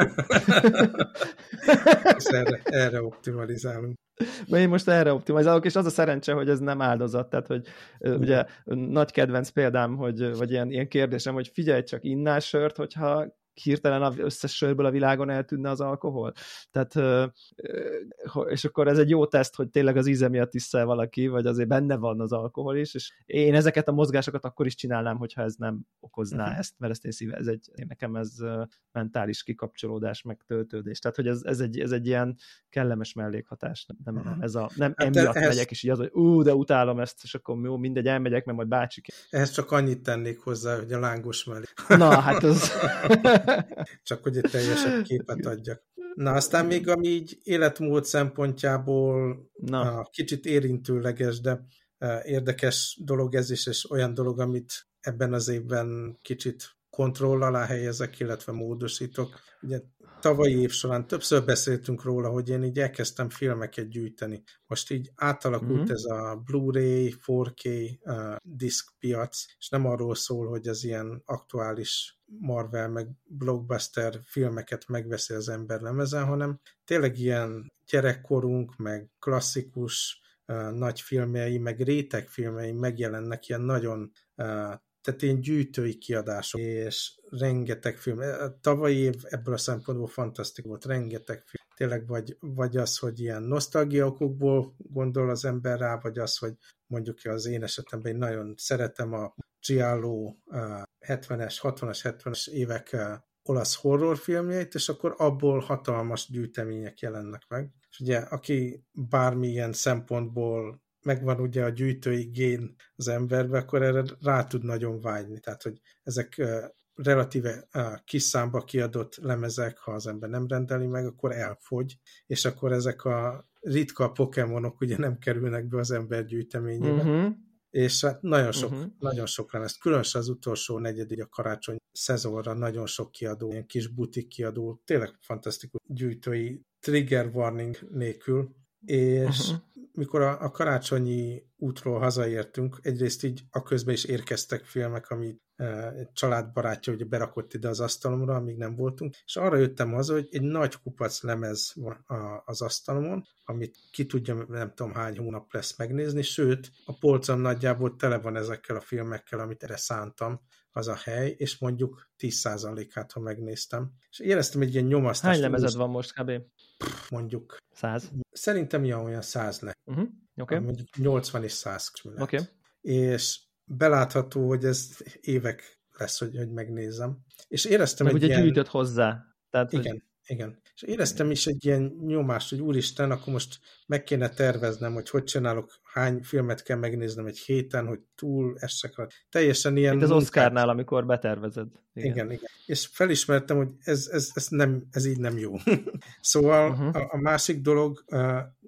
És erre, erre optimalizálunk. Mert én most erre optimalizálok, és az a szerencse, hogy ez nem áldozat, tehát, hogy ugye nagy kedvenc példám, hogy, vagy ilyen, ilyen kérdésem, hogy figyelj csak, innál sört, hogyha hirtelen az összes sörből a világon eltűnne az alkohol. Tehát, és akkor ez egy jó teszt, hogy tényleg az íze miattisszel valaki, vagy azért benne van az alkohol is, és én ezeket a mozgásokat akkor is csinálnám, hogyha ez nem okozná uh-huh. ezt, mert ezt én szíve, ez egy, nekem ez mentális kikapcsolódás, meg töltődés. Tehát, hogy ez, ez, egy, ez egy ilyen kellemes mellékhatás, nem, nem, ez a, nem hát emiatt ehhez... megyek, és így az, hogy ú, de utálom ezt, és akkor jó, mindegy, elmegyek, mert majd bácsik. Ehhez csak annyit tennék hozzá, hogy a lángos mellé. Na, hát az... Csak hogy egy teljesebb képet adjak. Na, aztán még ami így életmód szempontjából Na. kicsit érintőleges, de e, érdekes dolog ez is, és olyan dolog, amit ebben az évben kicsit kontroll alá helyezek, illetve módosítok. Ugye tavalyi év során többször beszéltünk róla, hogy én így elkezdtem filmeket gyűjteni. Most így átalakult mm-hmm. ez a Blu-ray, 4K uh, disk piac, és nem arról szól, hogy az ilyen aktuális Marvel meg blockbuster filmeket megveszi az ember lemezen, hanem tényleg ilyen gyerekkorunk, meg klasszikus uh, nagy filmjei, meg rétegfilmjei megjelennek ilyen nagyon uh, tehát ilyen gyűjtői kiadások, és rengeteg film. Tavalyi év ebből a szempontból fantasztikus volt, rengeteg film. Tényleg vagy, vagy az, hogy ilyen nosztalgiaokokból gondol az ember rá, vagy az, hogy mondjuk az én esetemben én nagyon szeretem a Giallo 70-es, 60-as, 70-es évek olasz horrorfilmjeit, és akkor abból hatalmas gyűjtemények jelennek meg. És ugye, aki bármilyen szempontból megvan ugye a gyűjtői gén az emberbe, akkor erre rá tud nagyon vágyni. Tehát, hogy ezek relatíve kis számba kiadott lemezek, ha az ember nem rendeli meg, akkor elfogy, és akkor ezek a ritka Pokémonok ugye nem kerülnek be az ember gyűjteményébe. Uh-huh. És hát nagyon sok, uh-huh. nagyon sok lemez, különösen az utolsó negyed, a karácsony szezonra nagyon sok kiadó, ilyen kis butik kiadó, tényleg fantasztikus gyűjtői trigger warning nélkül, és uh-huh. mikor a, a karácsonyi útról hazaértünk, egyrészt így a közben is érkeztek filmek, amit e, családbarátja ugye berakott ide az asztalomra, amíg nem voltunk, és arra jöttem haza, hogy egy nagy kupac lemez van a, az asztalomon, amit ki tudja, nem tudom hány hónap lesz megnézni, sőt, a polcom nagyjából tele van ezekkel a filmekkel, amit erre szántam, az a hely, és mondjuk 10%-át, ha megnéztem. És éreztem egy ilyen nyomasztást. Hány lemezed van most kb? Mondjuk. 100? Szerintem ilyen olyan 100 le. Uh-huh. Okay. Mondjuk 80 és 100 Oké. Okay. És belátható, hogy ez évek lesz, hogy, hogy megnézem. És éreztem Meg egy ugye ilyen... gyűjtött hozzá. Tehát, igen, hogy... igen. És éreztem is egy ilyen nyomást, hogy úristen, akkor most meg kéne terveznem, hogy hogy csinálok, hány filmet kell megnéznem egy héten, hogy túl essek rá. Teljesen ilyen... Mint az Oscarnál, amikor betervezed. Igen. igen, igen. És felismertem, hogy ez, ez, ez, nem, ez így nem jó. szóval uh-huh. a, a másik dolog,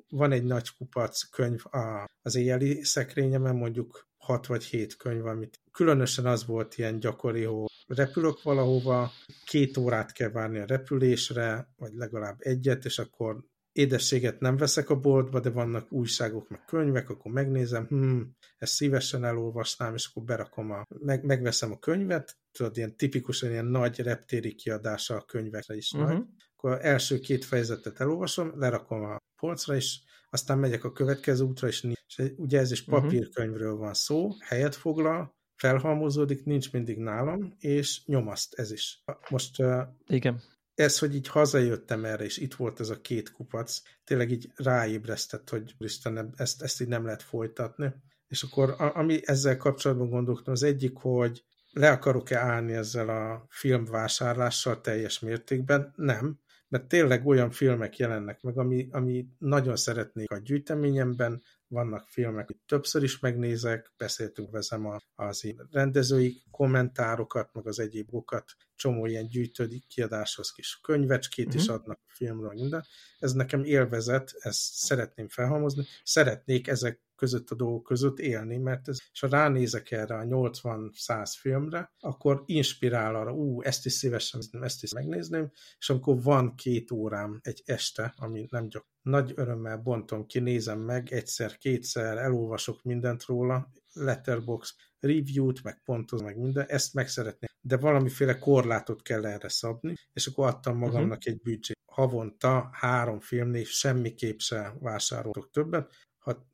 van egy nagy kupac könyv a, az éjjeli szekrényemen, mondjuk hat vagy hét könyv, amit különösen az volt ilyen gyakori, hogy repülök valahova, két órát kell várni a repülésre, vagy legalább egyet, és akkor édességet nem veszek a boltba, de vannak újságok, meg könyvek, akkor megnézem, hm, ezt szívesen elolvasnám, és akkor berakom a, meg, megveszem a könyvet, tudod, ilyen tipikusan ilyen nagy reptéri kiadása a könyvekre is uh-huh. nagy. Akkor első két fejezetet elolvasom, lerakom a polcra, és aztán megyek a következő útra, és, és ugye ez is mhm. papírkönyvről van szó, helyet foglal, felhalmozódik, nincs mindig nálam, és nyomaszt ez is. Most Igen. ez, hogy így hazajöttem erre, és itt volt ez a két kupac, tényleg így ráébresztett, hogy Isten, ezt, ezt így nem lehet folytatni. És akkor ami ezzel kapcsolatban gondoltam, az egyik, hogy le akarok-e állni ezzel a filmvásárlással teljes mértékben? Nem, mert tényleg olyan filmek jelennek meg, ami, ami nagyon szeretnék a gyűjteményemben, vannak filmek, hogy többször is megnézek, beszéltünk vezem az én rendezői kommentárokat, meg az egyébokat, csomó ilyen gyűjtődik kiadáshoz kis könyvecskét uh-huh. is mhm. adnak a filmről, minden. Ez nekem élvezet, ezt szeretném felhalmozni. Szeretnék ezek között a dolgok között élni, mert ez, és ha ránézek erre a 80-100 filmre, akkor inspirál arra, ú, ezt is szívesen, ezt is megnézném, és amikor van két órám egy este, ami nem csak nagy örömmel bontom ki, nézem meg, egyszer, kétszer, elolvasok mindent róla, letterbox review-t, meg pontozom, meg minden, ezt meg szeretném. De valamiféle korlátot kell erre szabni, és akkor adtam magamnak uh-huh. egy büdzsét. Havonta három filmnél semmiképp se vásárolok többet,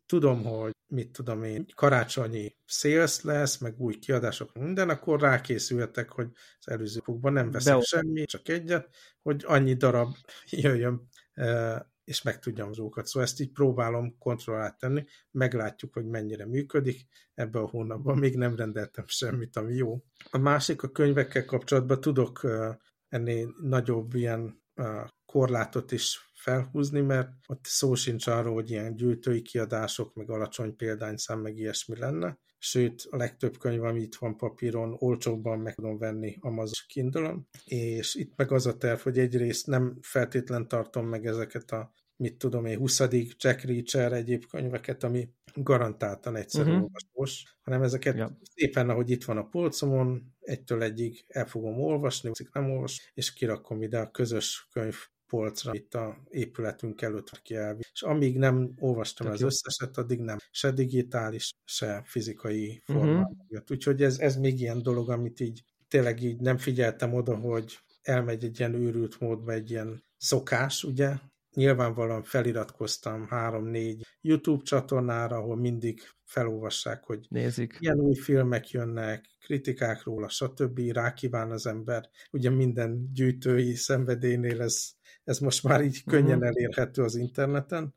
tudom, hogy mit tudom én, karácsonyi sales lesz, meg új kiadások, minden, akkor rákészülhetek, hogy az előző fokban nem veszek Be semmi, csak egyet, hogy annyi darab jöjjön, és meg tudjam azokat. Szóval ezt így próbálom kontrollált tenni, meglátjuk, hogy mennyire működik. Ebben a hónapban még nem rendeltem semmit, ami jó. A másik a könyvekkel kapcsolatban tudok ennél nagyobb ilyen korlátot is felhúzni, mert ott szó sincs arról, hogy ilyen gyűjtői kiadások, meg alacsony példányszám, meg ilyesmi lenne. Sőt, a legtöbb könyv, ami itt van papíron, olcsóbban meg tudom venni Amazon kindle és itt meg az a terv, hogy egyrészt nem feltétlen tartom meg ezeket a mit tudom én, 20. Jack Reacher egyéb könyveket, ami garantáltan egyszerű uh-huh. olvasós, hanem ezeket ja. szépen, ahogy itt van a polcomon, egytől egyig el fogom olvasni, nem olvas, és kirakom ide a közös könyv polcra itt a épületünk előtt kielvi. És amíg nem olvastam Tök az jó. összeset, addig nem. Se digitális, se fizikai mhm. formában uh-huh. Úgyhogy ez, ez még ilyen dolog, amit így tényleg így nem figyeltem oda, hogy elmegy egy ilyen őrült módba, egy ilyen szokás, ugye? Nyilvánvalóan feliratkoztam három-négy YouTube csatornára, ahol mindig felolvassák, hogy Nézik. ilyen új filmek jönnek, kritikák róla, stb. Rákíván az ember. Ugye minden gyűjtői szenvedélynél ez ez most már így könnyen mhm. elérhető az interneten.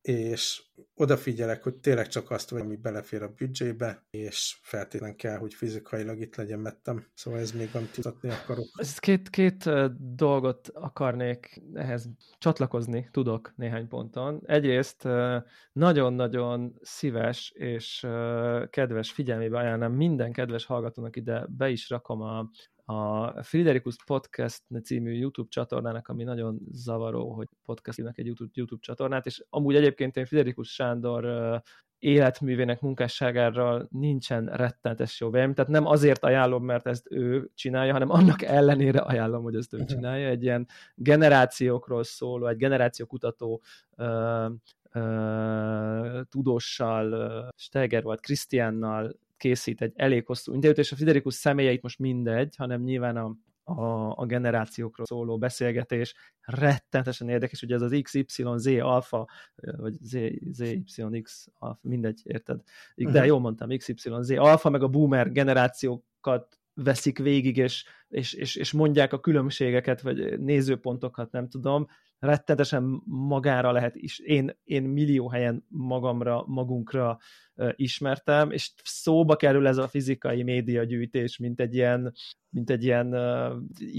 és odafigyelek, hogy tényleg csak azt, ami belefér a büdzsébe, és feltétlenül kell, hogy fizikailag itt legyen mettem. Szóval ez még amit tudatni akarok. Két, két dolgot akarnék ehhez csatlakozni, tudok néhány ponton. Egyrészt nagyon-nagyon szíves és kedves figyelmébe ajánlom minden kedves hallgatónak ide be is rakom a a Friderikus Podcast című YouTube csatornának, ami nagyon zavaró, hogy podcastnak egy YouTube, YouTube csatornát, és amúgy egyébként én Friderikus Sándor életművének munkásságára nincsen rettenetes jó vélemény, tehát nem azért ajánlom, mert ezt ő csinálja, hanem annak ellenére ajánlom, hogy ezt ő csinálja. Egy ilyen generációkról szóló, egy generációkutató uh, uh, tudóssal, Steger volt, Krisztiánnal készít egy elég hosszú interjút, és a Friderikus személyeit most mindegy, hanem nyilván a, a, a generációkról szóló beszélgetés rettenetesen érdekes, ugye ez az XYZ alfa, vagy Z, ZYX alfa, mindegy, érted? De uh-huh. jól mondtam, XYZ alfa, meg a boomer generációkat veszik végig, és, és, és, és mondják a különbségeket, vagy nézőpontokat, nem tudom, rettenetesen magára lehet is, én, én millió helyen magamra, magunkra ismertem, és szóba kerül ez a fizikai médiagyűjtés, mint egy ilyen, mint egy ilyen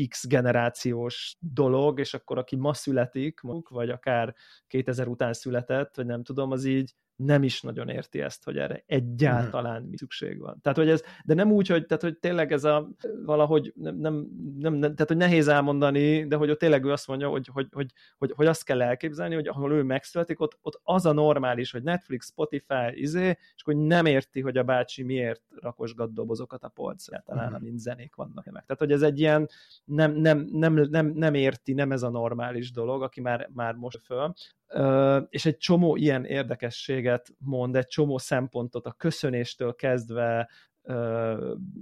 X generációs dolog, és akkor aki ma születik, vagy akár 2000 után született, vagy nem tudom, az így nem is nagyon érti ezt, hogy erre egyáltalán mi szükség van. Tehát, hogy ez, de nem úgy, hogy, tehát, hogy tényleg ez a valahogy nem, nem, nem, nem tehát, hogy nehéz elmondani, de hogy ott tényleg ő azt mondja, hogy, hogy, hogy, hogy, hogy azt kell elképzelni, hogy ahol ő megszületik, ott, ott az a normális, hogy Netflix, Spotify, izé, és hogy nem érti, hogy a bácsi miért rakosgat dobozokat a polcra, talán uh-huh. amint zenék vannak meg. Tehát, hogy ez egy ilyen nem, nem, nem, nem, nem érti, nem ez a normális dolog, aki már, már most föl és egy csomó ilyen érdekességet mond, egy csomó szempontot a köszönéstől kezdve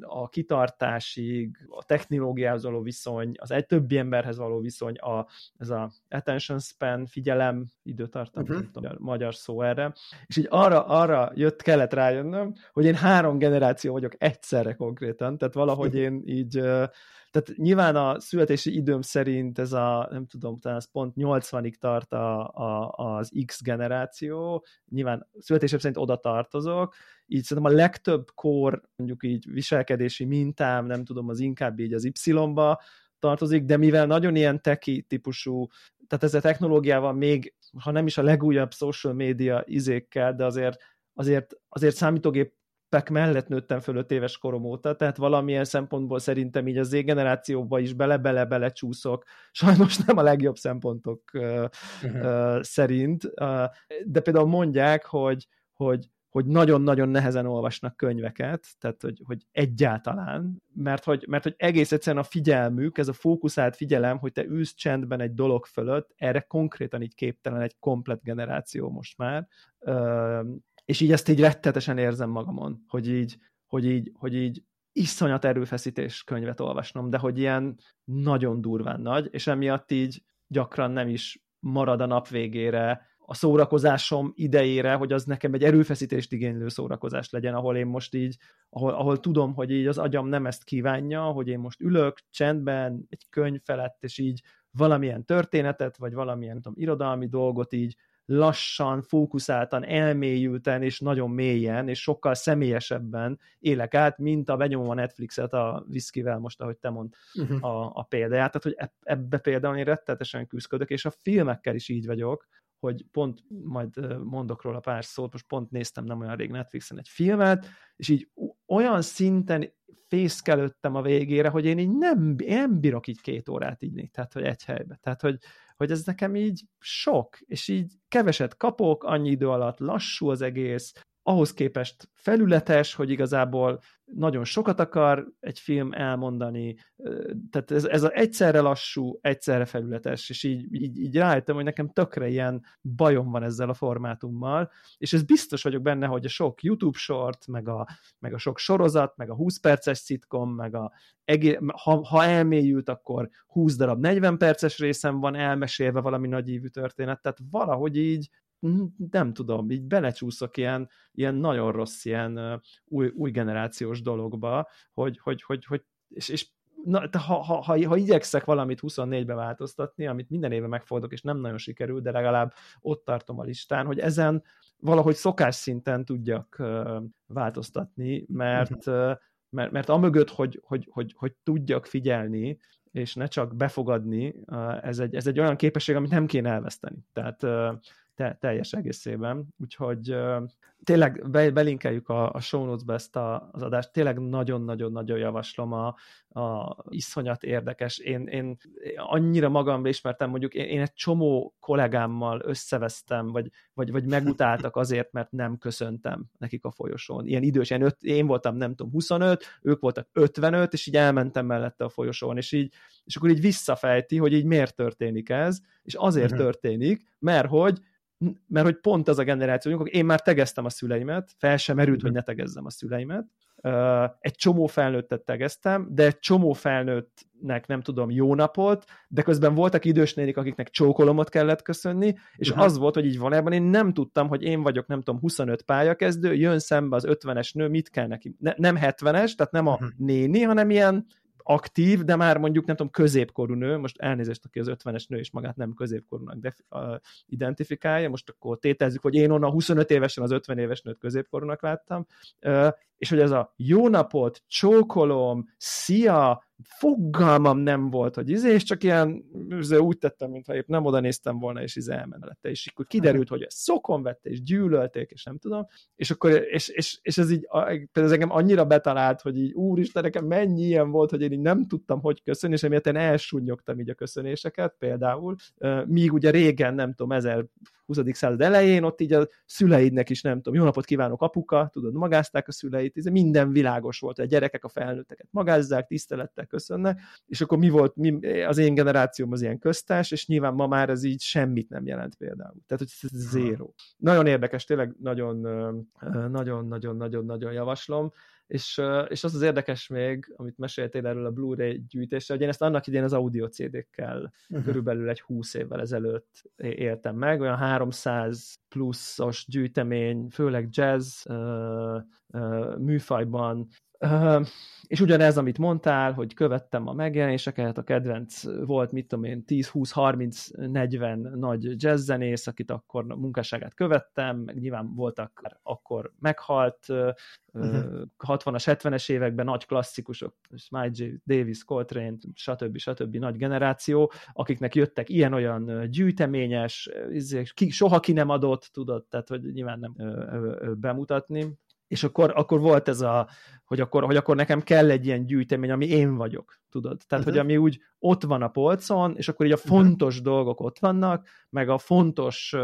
a kitartásig, a technológiához való viszony, az egy többi emberhez való viszony, a, ez a attention span, figyelem, időtartam, uh-huh. nem tudom, magyar szó erre, és így arra, arra jött, kellett rájönnöm, hogy én három generáció vagyok egyszerre konkrétan, tehát valahogy én így tehát nyilván a születési időm szerint ez a, nem tudom, talán ez pont 80-ig tart a, a, az X generáció, nyilván születésem szerint oda tartozok, így szerintem a legtöbb kor, mondjuk így viselkedési mintám, nem tudom, az inkább így az Y-ba tartozik, de mivel nagyon ilyen teki típusú, tehát ez a technológiával még, ha nem is a legújabb social media izékkel, de azért azért, azért számítógép pek mellett nőttem föl öt éves korom óta, tehát valamilyen szempontból szerintem így az Z-generációba is bele-bele-bele csúszok, sajnos nem a legjobb szempontok uh, uh, szerint, uh, de például mondják, hogy, hogy hogy nagyon-nagyon nehezen olvasnak könyveket, tehát hogy, hogy egyáltalán, mert hogy, mert hogy egész egyszerűen a figyelmük, ez a fókuszált figyelem, hogy te ülsz csendben egy dolog fölött, erre konkrétan így képtelen egy komplet generáció most már, és így ezt így rettetesen érzem magamon, hogy így, hogy így, hogy így iszonyat erőfeszítés könyvet olvasnom, de hogy ilyen nagyon durván nagy, és emiatt így gyakran nem is marad a nap végére a szórakozásom idejére, hogy az nekem egy erőfeszítést igénylő szórakozás legyen, ahol én most így, ahol, ahol tudom, hogy így az agyam nem ezt kívánja, hogy én most ülök csendben egy könyv felett, és így valamilyen történetet, vagy valamilyen tudom, irodalmi dolgot így lassan, fókuszáltan, elmélyülten és nagyon mélyen, és sokkal személyesebben élek át, mint a benyomom a Netflixet a viszkivel, most ahogy te mond uh-huh. a, a példáját. Tehát, hogy ebbe például én rettetesen küzdök, és a filmekkel is így vagyok, hogy pont majd mondok róla pár szót, most pont néztem nem olyan rég Netflixen egy filmet, és így olyan szinten fészkelődtem a végére, hogy én így nem, én nem bírok így két órát így, tehát hogy egy helybe. Tehát, hogy, hogy ez nekem így sok, és így keveset kapok, annyi idő alatt lassú az egész, ahhoz képest felületes, hogy igazából nagyon sokat akar egy film elmondani, tehát ez, ez a egyszerre lassú, egyszerre felületes, és így, így, így rájöttem, hogy nekem tökre ilyen bajom van ezzel a formátummal, és ez biztos vagyok benne, hogy a sok YouTube short, meg a, meg a sok sorozat, meg a 20 perces szitkom, meg a ha, ha elmélyült, akkor 20 darab 40 perces részem van elmesélve valami nagyívű történet, tehát valahogy így nem tudom, így belecsúszok ilyen, ilyen nagyon rossz, ilyen új, új generációs dologba, hogy, hogy, hogy, hogy és, és na, ha, ha, ha, ha igyekszek valamit 24-be változtatni, amit minden éve megfordok, és nem nagyon sikerül, de legalább ott tartom a listán, hogy ezen valahogy szokás szinten tudjak változtatni, mert, uh-huh. mert, mert amögött, hogy, hogy, hogy, hogy tudjak figyelni, és ne csak befogadni, ez egy, ez egy olyan képesség, amit nem kéne elveszteni. Tehát te, teljes egészében. Úgyhogy tényleg be, belinkeljük a, a show notes-be ezt a, az adást, tényleg nagyon-nagyon-nagyon javaslom, a, a iszonyat érdekes. Én, én annyira magam ismertem, mondjuk én, én egy csomó kollégámmal összevesztem, vagy, vagy, vagy megutáltak azért, mert nem köszöntem nekik a folyosón. Ilyen idős, én, öt, én voltam nem tudom 25, ők voltak 55, és így elmentem mellette a folyosón, és így és akkor így visszafejti, hogy így miért történik ez, és azért uh-huh. történik, mert hogy mert hogy pont az a generáció, amikor én már tegeztem a szüleimet, fel sem merült, hogy ne tegezzem a szüleimet, egy csomó felnőttet tegeztem, de egy csomó felnőttnek nem tudom, jó napot, de közben voltak idős nénik, akiknek csókolomot kellett köszönni, és uh-huh. az volt, hogy így ebben, én nem tudtam, hogy én vagyok, nem tudom, 25 pályakezdő, jön szembe az 50-es nő, mit kell neki? Ne, nem 70-es, tehát nem a uh-huh. néni, hanem ilyen aktív, de már mondjuk nem tudom, középkorú nő, most elnézést, aki az 50-es nő és magát nem középkorúnak def- uh, identifikálja, most akkor tétezzük, hogy én onnan 25 évesen az 50 éves nőt középkorúnak láttam, uh, és hogy ez a jó napot, csókolom, szia, fogalmam nem volt, hogy izé, és csak ilyen úgy tettem, mintha épp nem oda néztem volna, és izé elmenelette, és akkor kiderült, hogy ezt szokon vette, és gyűlölték, és nem tudom, és akkor, és, és, és ez így, ez engem annyira betalált, hogy így, úristen, nekem mennyi ilyen volt, hogy én így nem tudtam, hogy köszönni, és emiatt én elsúnyogtam így a köszönéseket, például, míg ugye régen, nem tudom, 1000 20. század elején, ott így a szüleidnek is nem tudom, jó napot kívánok apuka, tudod, magázták a szüleit, ez minden világos volt, a gyerekek a felnőtteket magázzák, tisztelettel köszönnek, és akkor mi volt, mi, az én generációm az ilyen köztás, és nyilván ma már ez így semmit nem jelent például. Tehát, hogy ez zéro. Nagyon érdekes, tényleg nagyon, nagyon, nagyon, nagyon, nagyon javaslom és, és az az érdekes még, amit meséltél erről a Blu-ray gyűjtésre, hogy én ezt annak idén az audio CD-kkel uh-huh. körülbelül egy 20 évvel ezelőtt éltem meg, olyan 300 pluszos gyűjtemény, főleg jazz uh, uh, műfajban, és ugyanez, amit mondtál, hogy követtem a megjelenéseket, a kedvenc volt, mit tudom én, 10, 20, 30, 40 nagy jazzzenész, akit akkor munkásságát követtem, meg nyilván voltak akkor meghalt, uh-huh. 60-as, 70-es években nagy klasszikusok, Smiley J. Davis, Coltrane, stb. stb. nagy generáció, akiknek jöttek ilyen-olyan gyűjteményes, izé, soha ki nem adott, tudod, tehát hogy nyilván nem bemutatni, és akkor, akkor volt ez a, hogy akkor, hogy akkor nekem kell egy ilyen gyűjtemény, ami én vagyok, tudod? Tehát, uh-huh. hogy ami úgy ott van a polcon, és akkor így a mhm. fontos uh-huh. dolgok ott vannak, meg a fontos,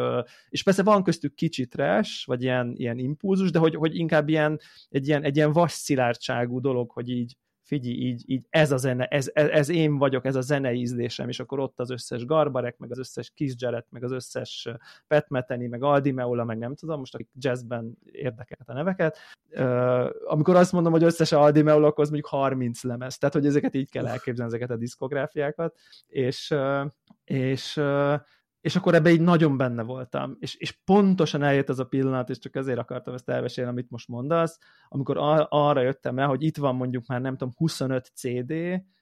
és persze van köztük kicsit trash, vagy ilyen, ilyen impulzus, de hogy, hogy inkább ilyen, egy ilyen, egy ilyen vasszilárdságú dolog, hogy így, figyelj, így, így ez a zene, ez, ez, ez én vagyok, ez a zene ízlésem, és akkor ott az összes Garbarek, meg az összes Kiss Jarrett, meg az összes Pat Metheny, meg Aldi Meola, meg nem tudom, most akik jazzben érdekelt a neveket. Uh, amikor azt mondom, hogy összes Aldi Meola, akkor az mondjuk 30 lemez, tehát hogy ezeket így kell elképzelni, ezeket a diszkográfiákat, és, uh, és uh, és akkor ebbe így nagyon benne voltam, és, és pontosan eljött ez a pillanat, és csak ezért akartam ezt elmesélni, amit most mondasz, amikor ar- arra jöttem rá, hogy itt van mondjuk már nem tudom 25 CD,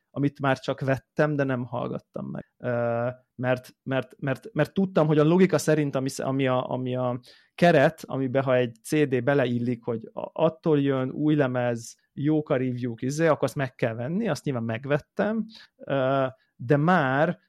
amit már csak vettem, de nem hallgattam meg. Mert, mert, mert, mert tudtam, hogy a logika szerint, ami, ami, a, ami a keret, amiben ha egy CD beleillik, hogy attól jön új lemez, jók a review izé, akkor azt meg kell venni, azt nyilván megvettem, de már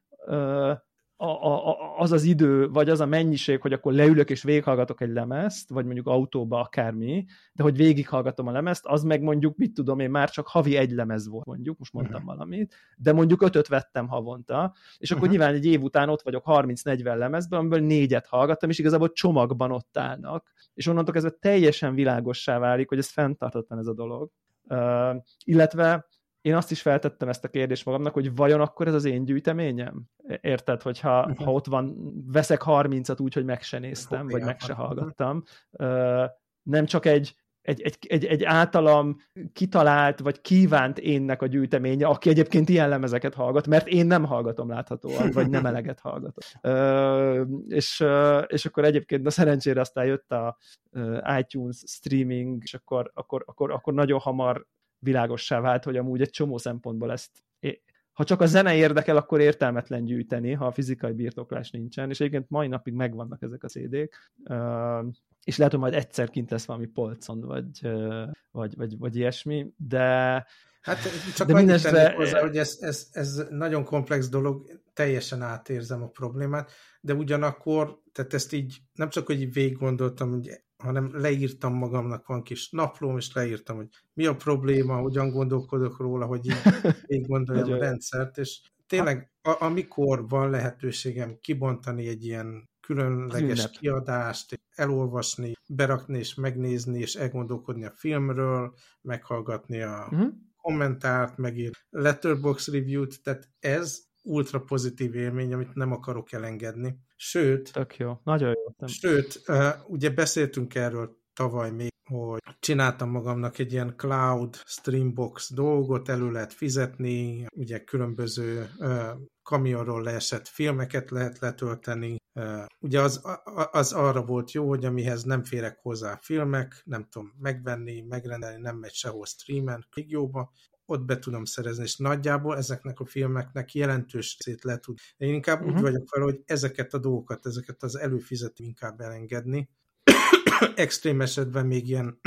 a, a, az az idő, vagy az a mennyiség, hogy akkor leülök és végighallgatok egy lemezt, vagy mondjuk autóba akármi, de hogy végighallgatom a lemezt, az meg mondjuk, mit tudom én, már csak havi egy lemez volt mondjuk, most mondtam uh-huh. valamit, de mondjuk ötöt vettem havonta, és akkor uh-huh. nyilván egy év után ott vagyok 30-40 lemezben, amiből négyet hallgattam, és igazából csomagban ott állnak, és onnantól kezdve teljesen világossá válik, hogy ez fenntartatlan ez a dolog. Uh, illetve én azt is feltettem ezt a kérdést magamnak, hogy vajon akkor ez az én gyűjteményem? Érted, hogyha uh-huh. ha ott van, veszek 30-at úgy, hogy meg se néztem, vagy meg se hallgattam. Uh, nem csak egy, egy, egy, egy, egy általam kitalált, vagy kívánt énnek a gyűjteménye, aki egyébként ilyen lemezeket hallgat, mert én nem hallgatom láthatóan, vagy nem eleget hallgatom. Uh, és, és akkor egyébként, na szerencsére aztán jött a iTunes streaming, és akkor, akkor, akkor, akkor nagyon hamar világossá vált, hogy amúgy egy csomó szempontból ezt ha csak a zene érdekel, akkor értelmetlen gyűjteni, ha a fizikai birtoklás nincsen, és egyébként mai napig megvannak ezek a CD-k, és lehet, hogy majd egyszer kint lesz valami polcon, vagy, vagy, vagy, vagy ilyesmi, de Hát csak de mindestre... hozzá, hogy ez, ez, ez nagyon komplex dolog, teljesen átérzem a problémát, de ugyanakkor, tehát ezt így nem csak, hogy így végig gondoltam, hogy hanem leírtam magamnak, van kis naplóm, és leírtam, hogy mi a probléma, hogyan gondolkodok róla, hogy így végig gondoljam a rendszert, és tényleg a, amikor van lehetőségem kibontani egy ilyen különleges kiadást, elolvasni, berakni és megnézni, és elgondolkodni a filmről, meghallgatni a uh-huh. kommentárt, megír letterbox review-t, tehát ez ultra pozitív élmény, amit nem akarok elengedni. Sőt, Tök jó, nagyon jó. Sőt, ugye beszéltünk erről tavaly még, hogy csináltam magamnak egy ilyen cloud streambox dolgot, elő lehet fizetni, ugye különböző kamionról leesett filmeket lehet letölteni. Ugye az, az arra volt jó, hogy amihez nem férek hozzá filmek, nem tudom megvenni, megrendelni, nem megy sehol streamen, jóba, ott be tudom szerezni, és nagyjából ezeknek a filmeknek jelentős részét le tud. Én inkább uh-huh. úgy mhm. vagyok fel, hogy ezeket a dolgokat, ezeket az előfizető inkább elengedni. Extrém esetben még ilyen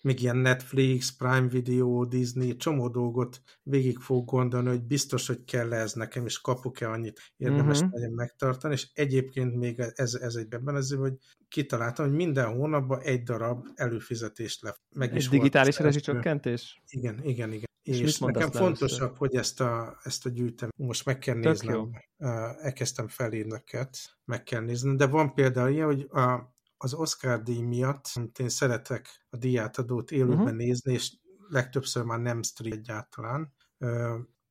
még ilyen Netflix, Prime Video, Disney, csomó dolgot végig fog gondolni, hogy biztos, hogy kell -e ez nekem, és kapok-e annyit érdemes uh-huh. legyen megtartani, és egyébként még ez, ez egy ebben az, hogy kitaláltam, hogy minden hónapban egy darab előfizetést le. Meg is digitális rezsicsökkentés? Igen, igen, igen. És, és nekem fontosabb, először? hogy ezt a, ezt a gyűjtem, most meg kell néznem, elkezdtem felírni meg kell nézni, de van például ilyen, hogy a, az Oscar díj miatt, amit én szeretek a díjátadót élőben uh-huh. nézni, és legtöbbször már nem stream egyáltalán,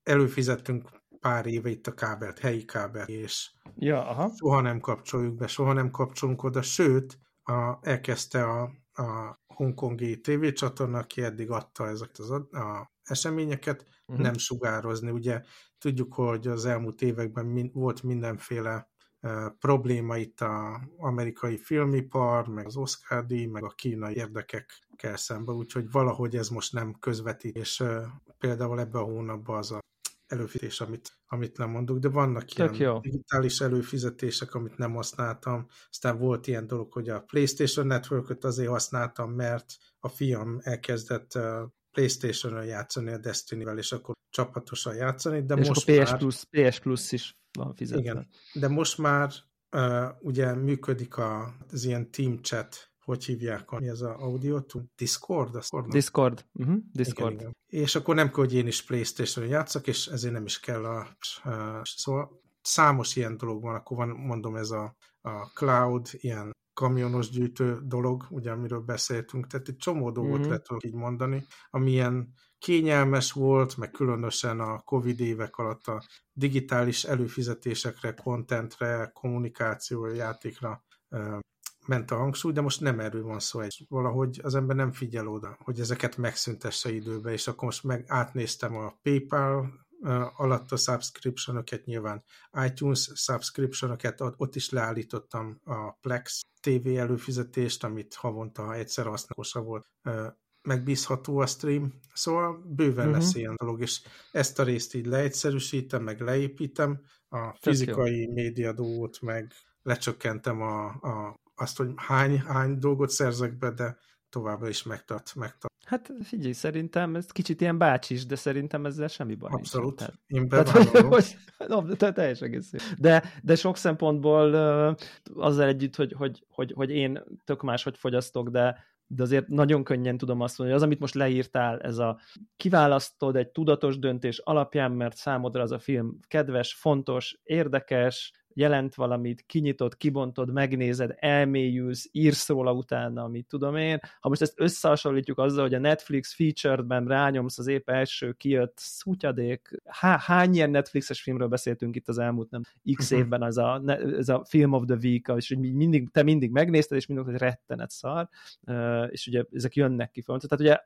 előfizettünk pár éve itt a kábelt, helyi kábelt, és ja, aha. soha nem kapcsoljuk be, soha nem kapcsolunk oda, sőt, a, elkezdte a, a hongkongi tévécsatorna, aki eddig adta ezeket az a eseményeket, uh-huh. nem sugározni. Ugye tudjuk, hogy az elmúlt években min, volt mindenféle probléma itt az amerikai filmipar, meg az Oscar meg a kínai érdekekkel szemben, úgyhogy valahogy ez most nem közvetít, és például ebben a hónapban az a előfizetés, amit, amit nem mondok, de vannak Tök ilyen jó. digitális előfizetések, amit nem használtam. Aztán volt ilyen dolog, hogy a PlayStation Network-öt azért használtam, mert a fiam elkezdett PlayStation-on játszani a Destiny-vel, és akkor csapatosan játszani, de és most PS már... Plus, PS Plus is van fizetve. Igen, de most már uh, ugye működik a, az ilyen team chat, hogy hívják, mi ez a audio? Discord? Discord, Discord. Uh-huh. Discord. Igen, igen. És akkor nem kell, hogy én is Playstation-on játszak, és ezért nem is kell a... Uh, szóval számos ilyen dolog van, akkor van, mondom, ez a, a cloud, ilyen kamionos gyűjtő dolog, ugye, amiről beszéltünk, tehát egy csomó dolgot mm-hmm. lehet így mondani, amilyen kényelmes volt, meg különösen a Covid évek alatt a digitális előfizetésekre, kontentre, kommunikációra, játékra ment a hangsúly, de most nem erről van szó, egy valahogy az ember nem figyel oda, hogy ezeket megszüntesse időbe, és akkor most meg átnéztem a PayPal alatt a subscription-öket, nyilván iTunes subscription-öket, ott is leállítottam a Plex TV előfizetést, amit havonta egyszer használósa volt megbízható a stream, szóval bőven uh-huh. lesz ilyen dolog, és ezt a részt így leegyszerűsítem, meg leépítem, a fizikai médiadót meg lecsökkentem a, a, azt, hogy hány, hány dolgot szerzek be, de továbbra is megtart, megtart. Hát figyelj, szerintem ez kicsit ilyen bácsis, de szerintem ezzel semmi baj Abszolút. Nincs. Én bevállalom. no, te, teljes egész. De, de sok szempontból azzal együtt, hogy, hogy, hogy, hogy én tök máshogy fogyasztok, de de azért nagyon könnyen tudom azt mondani, hogy az, amit most leírtál, ez a kiválasztod egy tudatos döntés alapján, mert számodra az a film kedves, fontos, érdekes, jelent valamit, kinyitod, kibontod, megnézed, elmélyülsz, írsz róla utána, amit tudom én. Ha most ezt összehasonlítjuk azzal, hogy a Netflix featuredben rányomsz az épp első kijött szutyadék, há, hány ilyen Netflixes filmről beszéltünk itt az elmúlt nem x uh-huh. évben, az a, ez a Film of the Week, és hogy mindig, te mindig megnézted, és mindig, hogy rettenet szar, és ugye ezek jönnek ki. Tehát ugye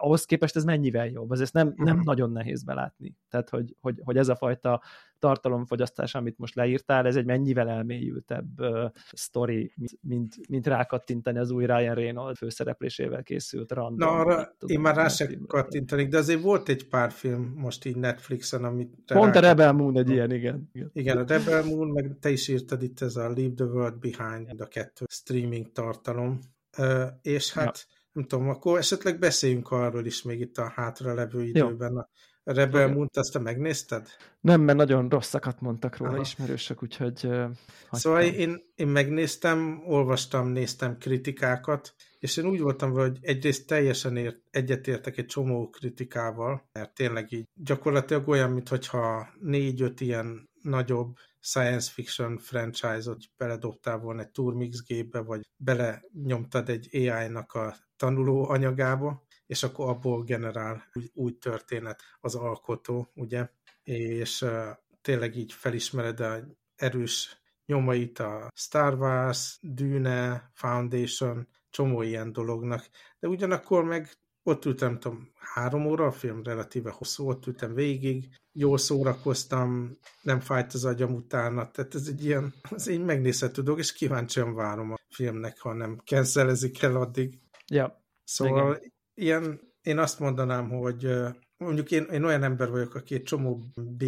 ahhoz képest ez mennyivel jobb, ez nem, nem mhm. nagyon nehéz belátni. Tehát, hogy, hogy, hogy ez a fajta tartalomfogyasztás, amit most leírtál, ez egy mennyivel elmélyültebb uh, sztori, mint, mint, mint rákattintani az új Ryan Reynolds főszereplésével készült random. Na, arra tudom, én már rá sem kattintanék, de azért volt egy pár film most így Netflixen, amit... Pont a Rebel Moon egy ilyen, igen. Igen, igen a Rebel Moon, meg te is írtad itt ez a Leave the World Behind, a kettő streaming tartalom, uh, és hát ja. nem tudom, akkor esetleg beszéljünk arról is még itt a hátra levő időben, Jó. a Rebel okay. Moon-t azt te megnézted? Nem, mert nagyon rosszakat mondtak róla Aha. ismerősök, úgyhogy... Uh, szóval én, én megnéztem, olvastam, néztem kritikákat, és én úgy voltam vele, hogy egyrészt teljesen ért, egyetértek egy csomó kritikával, mert tényleg így gyakorlatilag olyan, mintha négy-öt ilyen nagyobb science fiction franchise-ot beledobtál volna egy Turmix gépbe, vagy bele nyomtad egy AI-nak a tanuló anyagába, és akkor abból generál úgy, úgy történet az alkotó, ugye, és uh, tényleg így felismered a erős nyomait a Star Wars, Dune, Foundation, csomó ilyen dolognak, de ugyanakkor meg ott ültem, tudom, három óra a film, relatíve hosszú, ott ültem végig, jól szórakoztam, nem fájt az agyam utána, tehát ez egy ilyen, ez egy megnézhető dolog, és kíváncsian várom a filmnek, ha nem cancelezik el addig. Ja. Szóval igen ilyen, én azt mondanám, hogy mondjuk én, én olyan ember vagyok, aki egy csomó B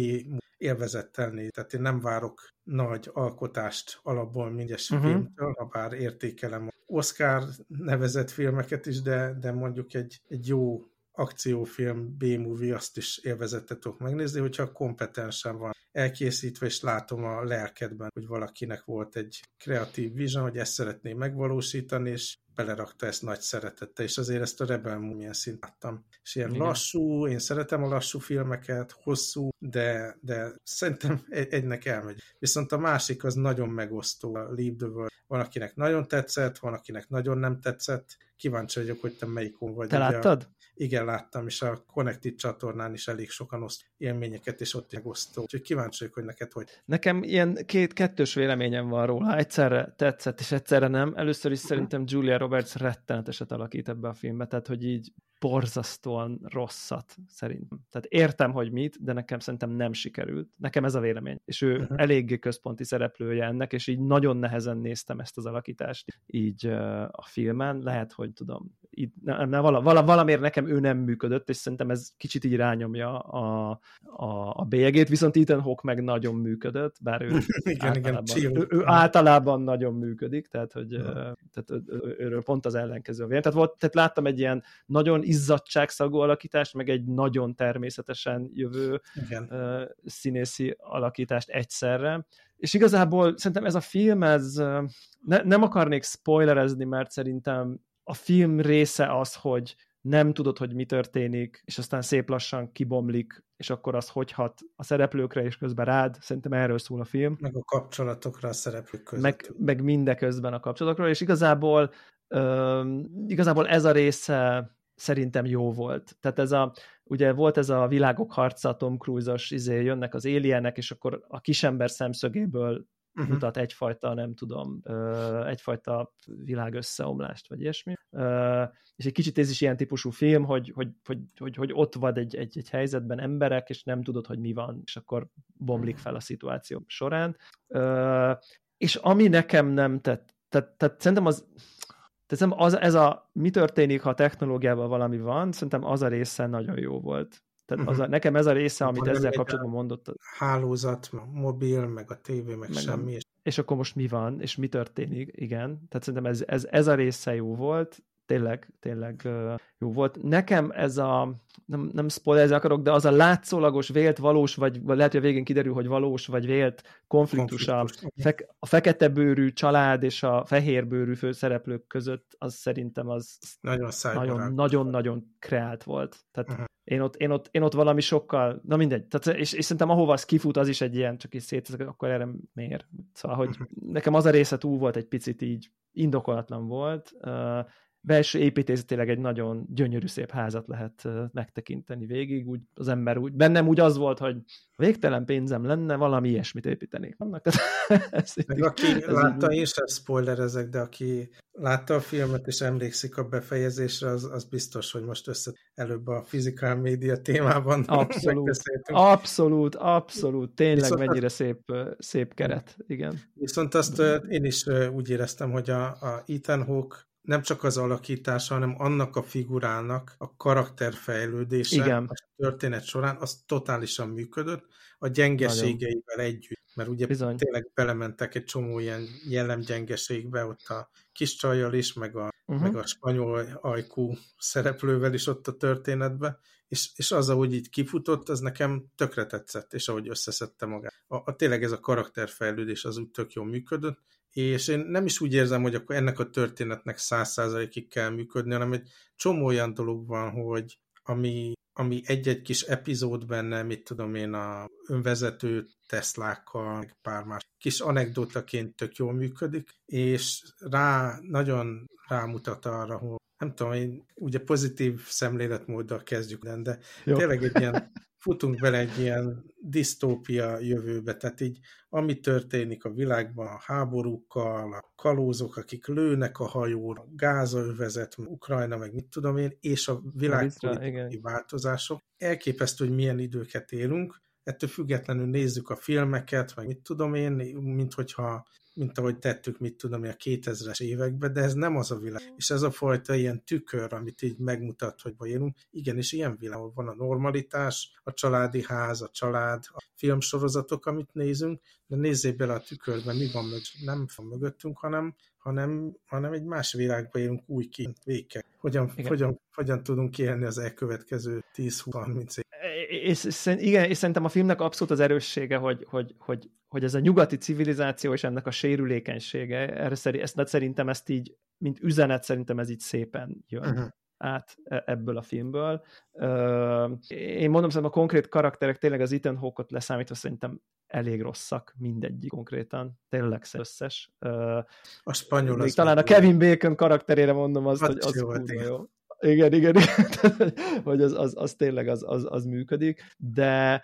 élvezettel néz, tehát én nem várok nagy alkotást alapból mindegyes uh-huh. filmtől, ha bár értékelem Oscar nevezett filmeket is, de, de mondjuk egy, egy jó akciófilm, B-movie, azt is élvezettel tudok megnézni, hogyha kompetensen van elkészítve, és látom a lelkedben, hogy valakinek volt egy kreatív vision, hogy ezt szeretné megvalósítani, és belerakta ezt nagy szeretettel, és azért ezt a Rebel Moon milyen szint láttam. És ilyen Igen. lassú, én szeretem a lassú filmeket, hosszú, de, de szerintem egy, egynek elmegy. Viszont a másik az nagyon megosztó, a Leave the World. Van, akinek nagyon tetszett, van, akinek nagyon nem tetszett. Kíváncsi vagyok, hogy te melyikon vagy. Te láttad? A, igen, láttam, és a Connected csatornán is elég sokan oszt élményeket, és ott megosztó. Úgyhogy kíváncsi vagyok, hogy neked hogy. Nekem ilyen két kettős véleményem van róla. Egyszerre tetszett, és egyszerre nem. Először is szerintem Julia Roberts retteneteset alakít ebbe a filmbe, tehát hogy így borzasztóan rosszat szerintem. Tehát értem, hogy mit, de nekem szerintem nem sikerült. Nekem ez a vélemény. És ő uh-huh. eléggé központi szereplője ennek, és így nagyon nehezen néztem ezt az alakítást így uh, a filmen. Lehet, hogy tudom, ne, vala, vala, valamiért nekem ő nem működött, és szerintem ez kicsit így rányomja a, a, a bélyegét, viszont Ethan Hawke meg nagyon működött, bár ő, igen, általában, igen, ő, ő általában nagyon működik, tehát hogy uh, tehát őről pont az ellenkező vélemény. Tehát, volt, tehát láttam egy ilyen nagyon izzadságszagú alakítást, meg egy nagyon természetesen jövő Igen. Színészi alakítást egyszerre. És igazából szerintem ez a film, ez ne, nem akarnék spoilerezni, mert szerintem a film része az, hogy nem tudod, hogy mi történik, és aztán szép lassan kibomlik, és akkor az hogy hat a szereplőkre, és közben rád. Szerintem erről szól a film. Meg a kapcsolatokra a szereplők között. Meg, meg mindeközben a kapcsolatokról, és igazából, uh, igazából ez a része szerintem jó volt. Tehát ez a, ugye volt ez a világok harca, Tom Cruise-os izé, jönnek az alienek, és akkor a kisember szemszögéből uh-huh. mutat egyfajta, nem tudom, egyfajta világ összeomlást, vagy ilyesmi. És egy kicsit ez is ilyen típusú film, hogy, hogy, hogy, hogy, hogy ott vagy egy, egy, egy helyzetben emberek, és nem tudod, hogy mi van, és akkor bomlik fel a szituáció során. És ami nekem nem tett, tehát, tehát szerintem az, tehát az, ez a mi történik, ha a technológiával valami van, szerintem az a része nagyon jó volt. Tehát az a, mhm. nekem ez a része, amit van ezzel kapcsolatban mondott. Hálózat, mobil, meg a tévé, meg, meg semmi. És... és akkor most mi van, és mi történik, igen. Tehát szerintem ez, ez, ez a része jó volt, tényleg, tényleg jó volt. Nekem ez a, nem, nem spoilerezni akarok, de az a látszólagos, vélt, valós, vagy, vagy lehet, hogy a végén kiderül, hogy valós, vagy vélt konfliktus, konfliktus. A, fe, a fekete bőrű család és a fehér bőrű főszereplők között, az szerintem az nagyon, nagyon, nagyon, kreált volt. Tehát uh-huh. én, ott, én, ott, én ott valami sokkal, na mindegy, tehát, és, és szerintem ahova az kifut, az is egy ilyen, csak is szét, akkor erre miért? Szóval, hogy uh-huh. nekem az a része túl volt egy picit így indokolatlan volt, belső építészetileg egy nagyon gyönyörű szép házat lehet megtekinteni végig, úgy az ember úgy, bennem úgy az volt, hogy végtelen pénzem lenne, valami ilyesmit építenék. Annak, ez Meg aki ez látta, én sem spoilerezek, de aki látta a filmet és emlékszik a befejezésre, az, az biztos, hogy most össze előbb a physical média témában Abszolút, abszolút, abszolút, tényleg viszont mennyire azt, szép, szép keret, igen. Viszont azt én is úgy éreztem, hogy a, a Ethan Hawke nem csak az alakítása, hanem annak a figurának a karakterfejlődése Igen. a történet során, az totálisan működött, a gyengeségeivel Nagyon. együtt, mert ugye Bizony. tényleg belementek egy csomó ilyen jellemgyengeségbe, ott a kis csajjal is, meg a, uh-huh. meg a spanyol ajkú szereplővel is ott a történetbe, és, és az, ahogy így kifutott, az nekem tökre tetszett, és ahogy összeszedte magát. A, a tényleg ez a karakterfejlődés az úgy tök jól működött, és én nem is úgy érzem, hogy akkor ennek a történetnek száz százalékig kell működni, hanem egy csomó olyan dolog van, hogy ami, ami egy-egy kis epizód benne, mit tudom én, a önvezető Teslákkal, pár más kis anekdotaként tök jól működik, és rá nagyon rámutat arra, hogy nem tudom, én ugye pozitív szemléletmóddal kezdjük, de Jó. tényleg egy ilyen futunk bele egy ilyen disztópia jövőbe, tehát így ami történik a világban, a háborúkkal, a kalózok, akik lőnek a hajóra, gázaövezet, Ukrajna, meg mit tudom én, és a világpolitikai változások. Elképesztő, hogy milyen időket élünk, ettől függetlenül nézzük a filmeket, meg mit tudom én, mint hogyha mint ahogy tettük, mit tudom, a 2000-es években, de ez nem az a világ. És ez a fajta ilyen tükör, amit így megmutat, hogy élünk, igenis ilyen világ van a normalitás, a családi ház, a család, a filmsorozatok, amit nézünk, de nézzél bele a tükörbe, mi van mög, nem van mögöttünk, hanem, hanem, hanem egy más világban élünk új kint, végkel. Hogyan, hogyan, hogyan tudunk élni az elkövetkező 10-20-30 év és, és, igen, és szerintem a filmnek abszolút az erőssége, hogy, hogy, hogy, hogy ez a nyugati civilizáció és ennek a sérülékenysége, erre szeri, ezt, szerintem ezt így, mint üzenet, szerintem ez így szépen jön. Uh-huh át e, ebből a filmből. Én mondom, szerintem a konkrét karakterek tényleg az Ethan Hawke-ot leszámítva szerintem elég rosszak, mindegyik konkrétan, tényleg összes. A spanyol Még talán a Kevin Bacon karakterére mondom azt, hogy az jó, jó. Igen, igen, igen. hogy az, az, az tényleg az, az, az működik, de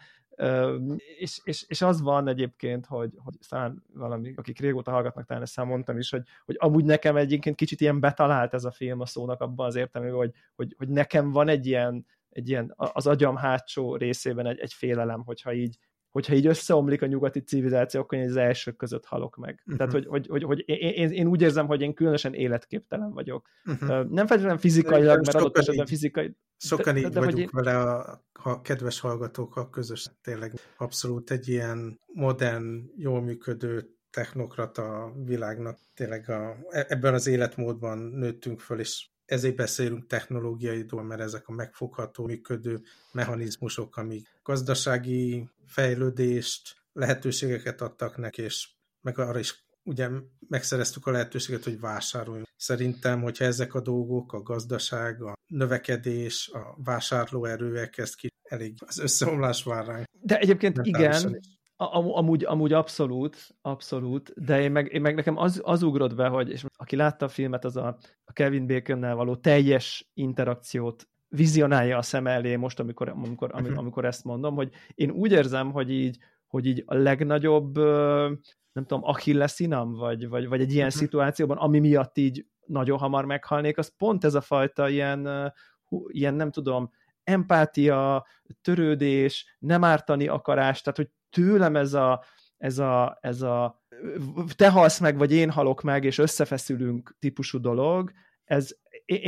és, és, és az van egyébként, hogy, hogy talán valami, akik régóta hallgatnak, talán ezt mondtam is, hogy, hogy amúgy nekem egyébként kicsit ilyen betalált ez a film a szónak abban az értelmében, hogy, hogy, hogy nekem van egy ilyen, egy ilyen az agyam hátsó részében egy, egy félelem, hogyha így hogyha így összeomlik a nyugati civilizáció, akkor én az elsők között halok meg. Uh-huh. Tehát, hogy, hogy, hogy, hogy én, én, úgy érzem, hogy én különösen életképtelen vagyok. Uh-huh. Nem feltétlenül fizikailag, mert adott esetben fizikai... Sokan de, így de, vagyunk én... vele a, a kedves hallgatókkal közös, tényleg abszolút egy ilyen modern, jól működő technokrata világnak tényleg a, e, ebben az életmódban nőttünk föl, és ezért beszélünk technológiai dolgok, mert ezek a megfogható, működő mechanizmusok, amik gazdasági fejlődést, lehetőségeket adtak neki, és meg arra is ugye megszereztük a lehetőséget, hogy vásároljunk. Szerintem, hogyha ezek a dolgok, a gazdaság, a növekedés, a vásárlóerő elkezd ki, elég az összeomlás vár ránk. De egyébként igen, is. Amúgy, amúgy abszolút, abszolút, de én meg, én meg nekem az, az ugrott be, hogy és aki látta a filmet, az a, a Kevin Baconnel való teljes interakciót vizionálja a szem elé most, amikor, amikor, amikor, mhm. amikor ezt mondom, hogy én úgy érzem, hogy így, hogy így a legnagyobb, nem tudom, achilleszínam, vagy, vagy, vagy egy ilyen uh-huh. szituációban, ami miatt így nagyon hamar meghalnék, az pont ez a fajta ilyen, ilyen nem tudom, empátia, törődés, nem ártani akarás, tehát hogy tőlem ez a, ez a, ez a te halsz meg, vagy én halok meg, és összefeszülünk típusú dolog, ez,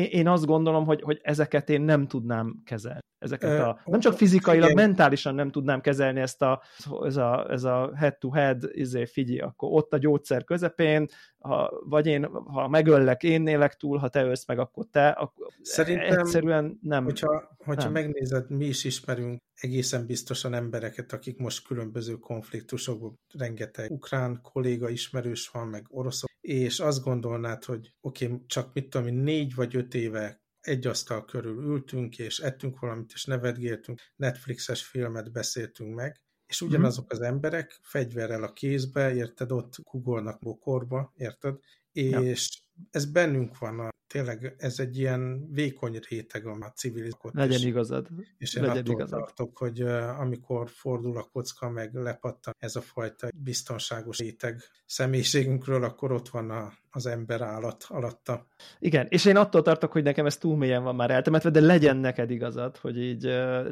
én azt gondolom, hogy, hogy ezeket én nem tudnám kezelni. Ezeket a, nem csak fizikailag, igen. mentálisan nem tudnám kezelni ezt a, ez a, ez a head-to-head, izé, figyelj, akkor ott a gyógyszer közepén, ha, vagy én, ha megöllek, én nélek túl, ha te ölsz meg, akkor te, akkor Szerintem, egyszerűen nem. Hogyha, hogyha nem. megnézed, mi is ismerünk egészen biztosan embereket, akik most különböző konfliktusokban, rengeteg ukrán kolléga ismerős van, meg oroszok, és azt gondolnád, hogy oké, okay, csak mit tudom, négy vagy öt éve egy asztal körül ültünk, és ettünk valamit, és nevetgéltünk, Netflixes filmet beszéltünk meg, és mhm. ugyanazok az emberek fegyverrel a kézbe, érted, ott kugolnak bokorba, érted, és ja. ez bennünk van a tényleg ez egy ilyen vékony réteg a civilizációt. Legyen igazad. És én Legyen attól igazad. tartok, hogy amikor fordul a kocka, meg lepattan ez a fajta biztonságos réteg személyiségünkről, akkor ott van a, az ember állat alatta. Igen, és én attól tartok, hogy nekem ez túl mélyen van már eltemetve, de legyen neked igazad, hogy így,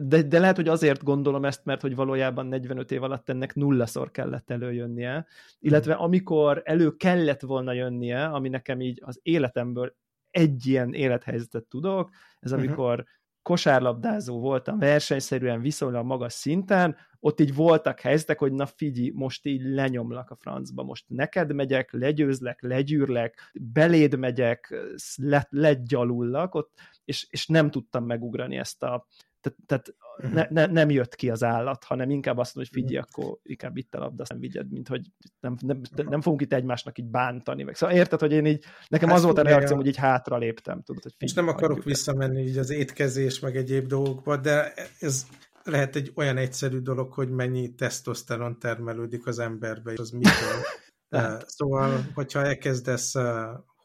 de, de lehet, hogy azért gondolom ezt, mert hogy valójában 45 év alatt ennek nullaszor kellett előjönnie, illetve amikor elő kellett volna jönnie, ami nekem így az életemből egy ilyen élethelyzetet tudok, ez amikor uh-huh. kosárlabdázó voltam versenyszerűen viszonylag magas szinten, ott így voltak helyzetek, hogy na figyelj, most így lenyomlak a francba, most neked megyek, legyőzlek, legyűrlek, beléd megyek, le, legyalullak, ott, és, és nem tudtam megugrani ezt a, tehát, tehát uh-huh. ne, ne, nem jött ki az állat, hanem inkább azt mondja, hogy figyelj, uh-huh. akkor inkább itt a labda, nem vigyed, mint hogy nem, nem, nem fogunk itt egymásnak így bántani. Meg. Szóval érted, hogy én így, nekem hát az volt a reakcióm, hogy így hátra léptem. Tudod, hogy figyelj, és nem akarok visszamenni így az étkezés, meg egyéb dolgokba, de ez lehet egy olyan egyszerű dolog, hogy mennyi tesztoszteron termelődik az emberbe, és az mitől. szóval, hogyha elkezdesz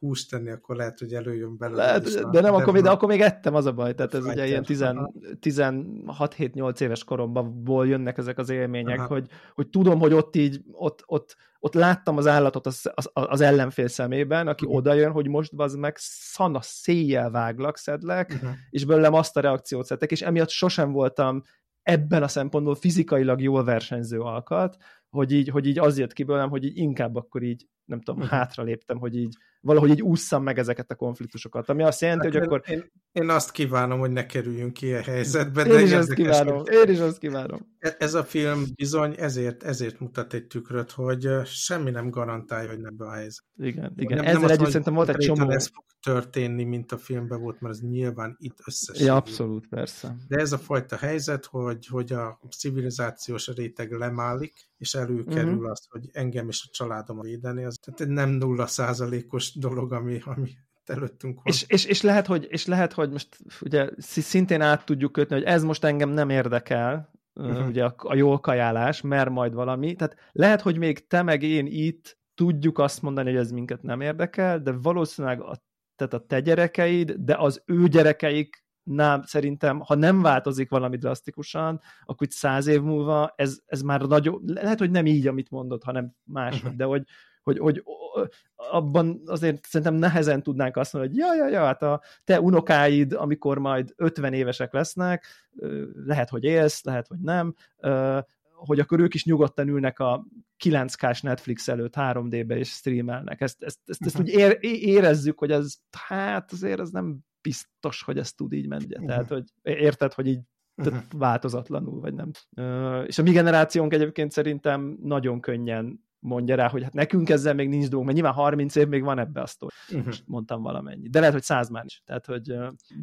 húst tenni, akkor lehet, hogy előjön belőle. Lehet, de nem, akkor, de akkor még ettem, az a baj. Tehát ez ugye ilyen 16-7-8 éves koromban jönnek ezek az élmények, hogy, hogy tudom, hogy ott így, ott, ott, ott láttam az állatot az, az, az ellenfél szemében, aki uh-huh. oda jön, hogy most az meg szana széjjel váglak, szedlek, uh-huh. és belőlem azt a reakciót szedtek, és emiatt sosem voltam ebben a szempontból fizikailag jól versenyző alkat, hogy így, hogy így az jött ki belőlem, hogy így inkább akkor így, nem tudom, uh-huh. hátra léptem, hogy így valahogy így ússzam meg ezeket a konfliktusokat, ami azt jelenti, hát hogy akkor... Én, én azt kívánom, hogy ne kerüljünk ki a helyzetbe. Én is azt kívánom, én is azt kívánom. Ez a film bizony ezért, ezért mutat egy tükröt, hogy semmi nem garantálja, hogy nem be a helyzet. Igen, igen. Nem, Ezzel nem együtt szerintem volt egy csomó... Ez fog történni, mint a filmben volt, mert ez nyilván itt összes. Ja, abszolút, persze. De ez a fajta helyzet, hogy, hogy a civilizációs réteg lemálik, és előkerül uh-huh. az, hogy engem és a családom védeni, az tehát egy nem nulla százalékos dolog, ami, ami előttünk van. És, és, és, lehet, hogy, és lehet, hogy most ugye szintén át tudjuk kötni, hogy ez most engem nem érdekel, uh-huh. ugye a, a jól kajálás, mert majd valami. Tehát lehet, hogy még te meg én itt tudjuk azt mondani, hogy ez minket nem érdekel, de valószínűleg a, tehát a te gyerekeid, de az ő gyerekeik nem, szerintem, ha nem változik valami drasztikusan, akkor itt száz év múlva ez, ez már nagyon, lehet, hogy nem így, amit mondod, hanem más, uh-huh. de hogy, hogy, hogy abban azért szerintem nehezen tudnánk azt mondani, hogy ja, ja, ja, hát a te unokáid, amikor majd 50 évesek lesznek, lehet, hogy élsz, lehet, hogy nem, hogy akkor ők is nyugodtan ülnek a 9K-s Netflix előtt 3D-be és streamelnek. Ezt, ezt, ezt, ezt uh-huh. úgy érezzük, hogy ez, hát azért ez nem biztos, hogy ez tud így menni. Uh-huh. Tehát, hogy érted, hogy így uh-huh. változatlanul, vagy nem. És a mi generációnk egyébként szerintem nagyon könnyen mondja rá, hogy hát nekünk ezzel még nincs dolgunk, mert nyilván 30 év még van ebbe a sztori. Uh-huh. Most mondtam valamennyi. De lehet, hogy száz már is. Tehát, hogy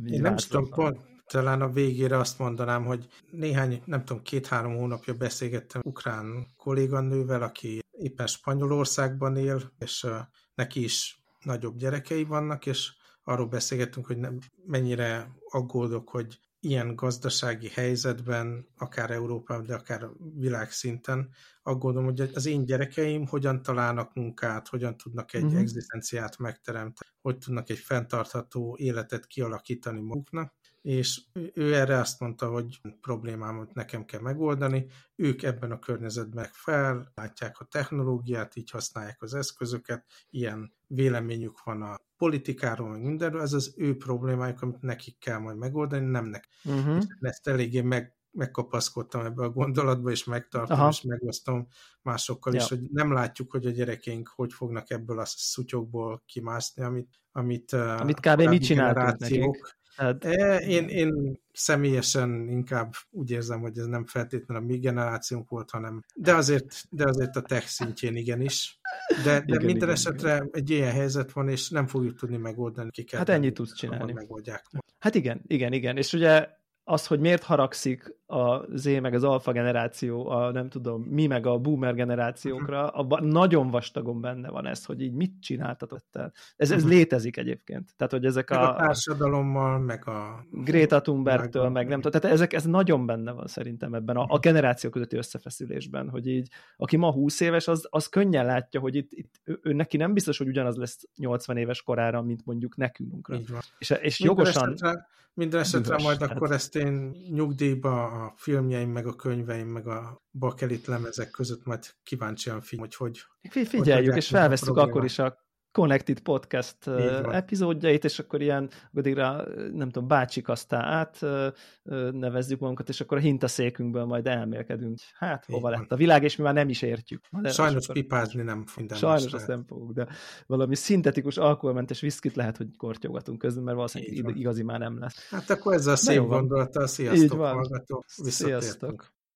Én nem tudom, pont, talán a végére azt mondanám, hogy néhány, nem tudom, két-három hónapja beszélgettem ukrán kolléganővel, aki éppen Spanyolországban él, és uh, neki is nagyobb gyerekei vannak, és arról beszélgettünk, hogy nem, mennyire aggódok, hogy ilyen gazdasági helyzetben, akár Európában, de akár világszinten, aggódom, hogy az én gyerekeim hogyan találnak munkát, hogyan tudnak egy uh-huh. egzisztenciát megteremteni, hogy tudnak egy fenntartható életet kialakítani maguknak, és ő erre azt mondta, hogy problémámat nekem kell megoldani, ők ebben a környezetben fel, látják a technológiát, így használják az eszközöket, ilyen véleményük van a politikáról, meg mindenről, ez az ő problémájuk, amit nekik kell majd megoldani, nem nekik. Uh-huh. ezt eléggé meg, megkapaszkodtam ebbe a gondolatba, és megtartom, Aha. és megosztom másokkal ja. is, hogy nem látjuk, hogy a gyerekeink hogy fognak ebből a szutyokból kimászni, amit, amit, amit kb. mit csináltunk nekik. Hát... Én, én személyesen inkább úgy érzem, hogy ez nem feltétlenül a mi generációnk volt, hanem de azért, de azért a tech szintjén igenis. De, de igen, minden igen, esetre igen. egy ilyen helyzet van, és nem fogjuk tudni megoldani. Ki kell hát ennyit tudsz csinálni. Megoldják. Hát igen, igen, igen. És ugye az, hogy miért haragszik a Z meg az alfa generáció, a nem tudom, mi meg a boomer generációkra, mhm. abban nagyon vastagon benne van ez, hogy így mit csináltatott el. Ez, ez mhm. létezik egyébként. Tehát, hogy ezek meg a... a társadalommal, meg a... Greta Thunbergtől, meg nem tudom. Tehát ezek, ez nagyon benne van szerintem ebben a, a mhm. generáció közötti összefeszülésben, hogy így, aki ma 20 éves, az, az könnyen látja, hogy itt, itt ő, ő neki nem biztos, hogy ugyanaz lesz 80 éves korára, mint mondjuk nekünk. És, és jogosan... Esetre, minden esetre Dühös, majd tehát... akkor ezt én nyugdíjba a filmjeim, meg a könyveim, meg a bakelit lemezek között majd kíváncsian figyelj, hogy hogy Figyeljük, hogy és felveszünk akkor is a Connected Podcast epizódjait, és akkor ilyen addigra, nem tudom, bácsik aztán át nevezzük magunkat, és akkor a hintaszékünkből majd elmélkedünk. Hát, Így hova van. lett a világ, és mi már nem is értjük. De Sajnos akkor... pipázni nem minden Sajnos azt nem fogunk, de valami szintetikus, alkoholmentes viszkit lehet, hogy kortyogatunk közben, mert valószínűleg igazi már nem lesz. Hát akkor ezzel a szép gondolattal, sziasztok, hallgatók! Sziasztok!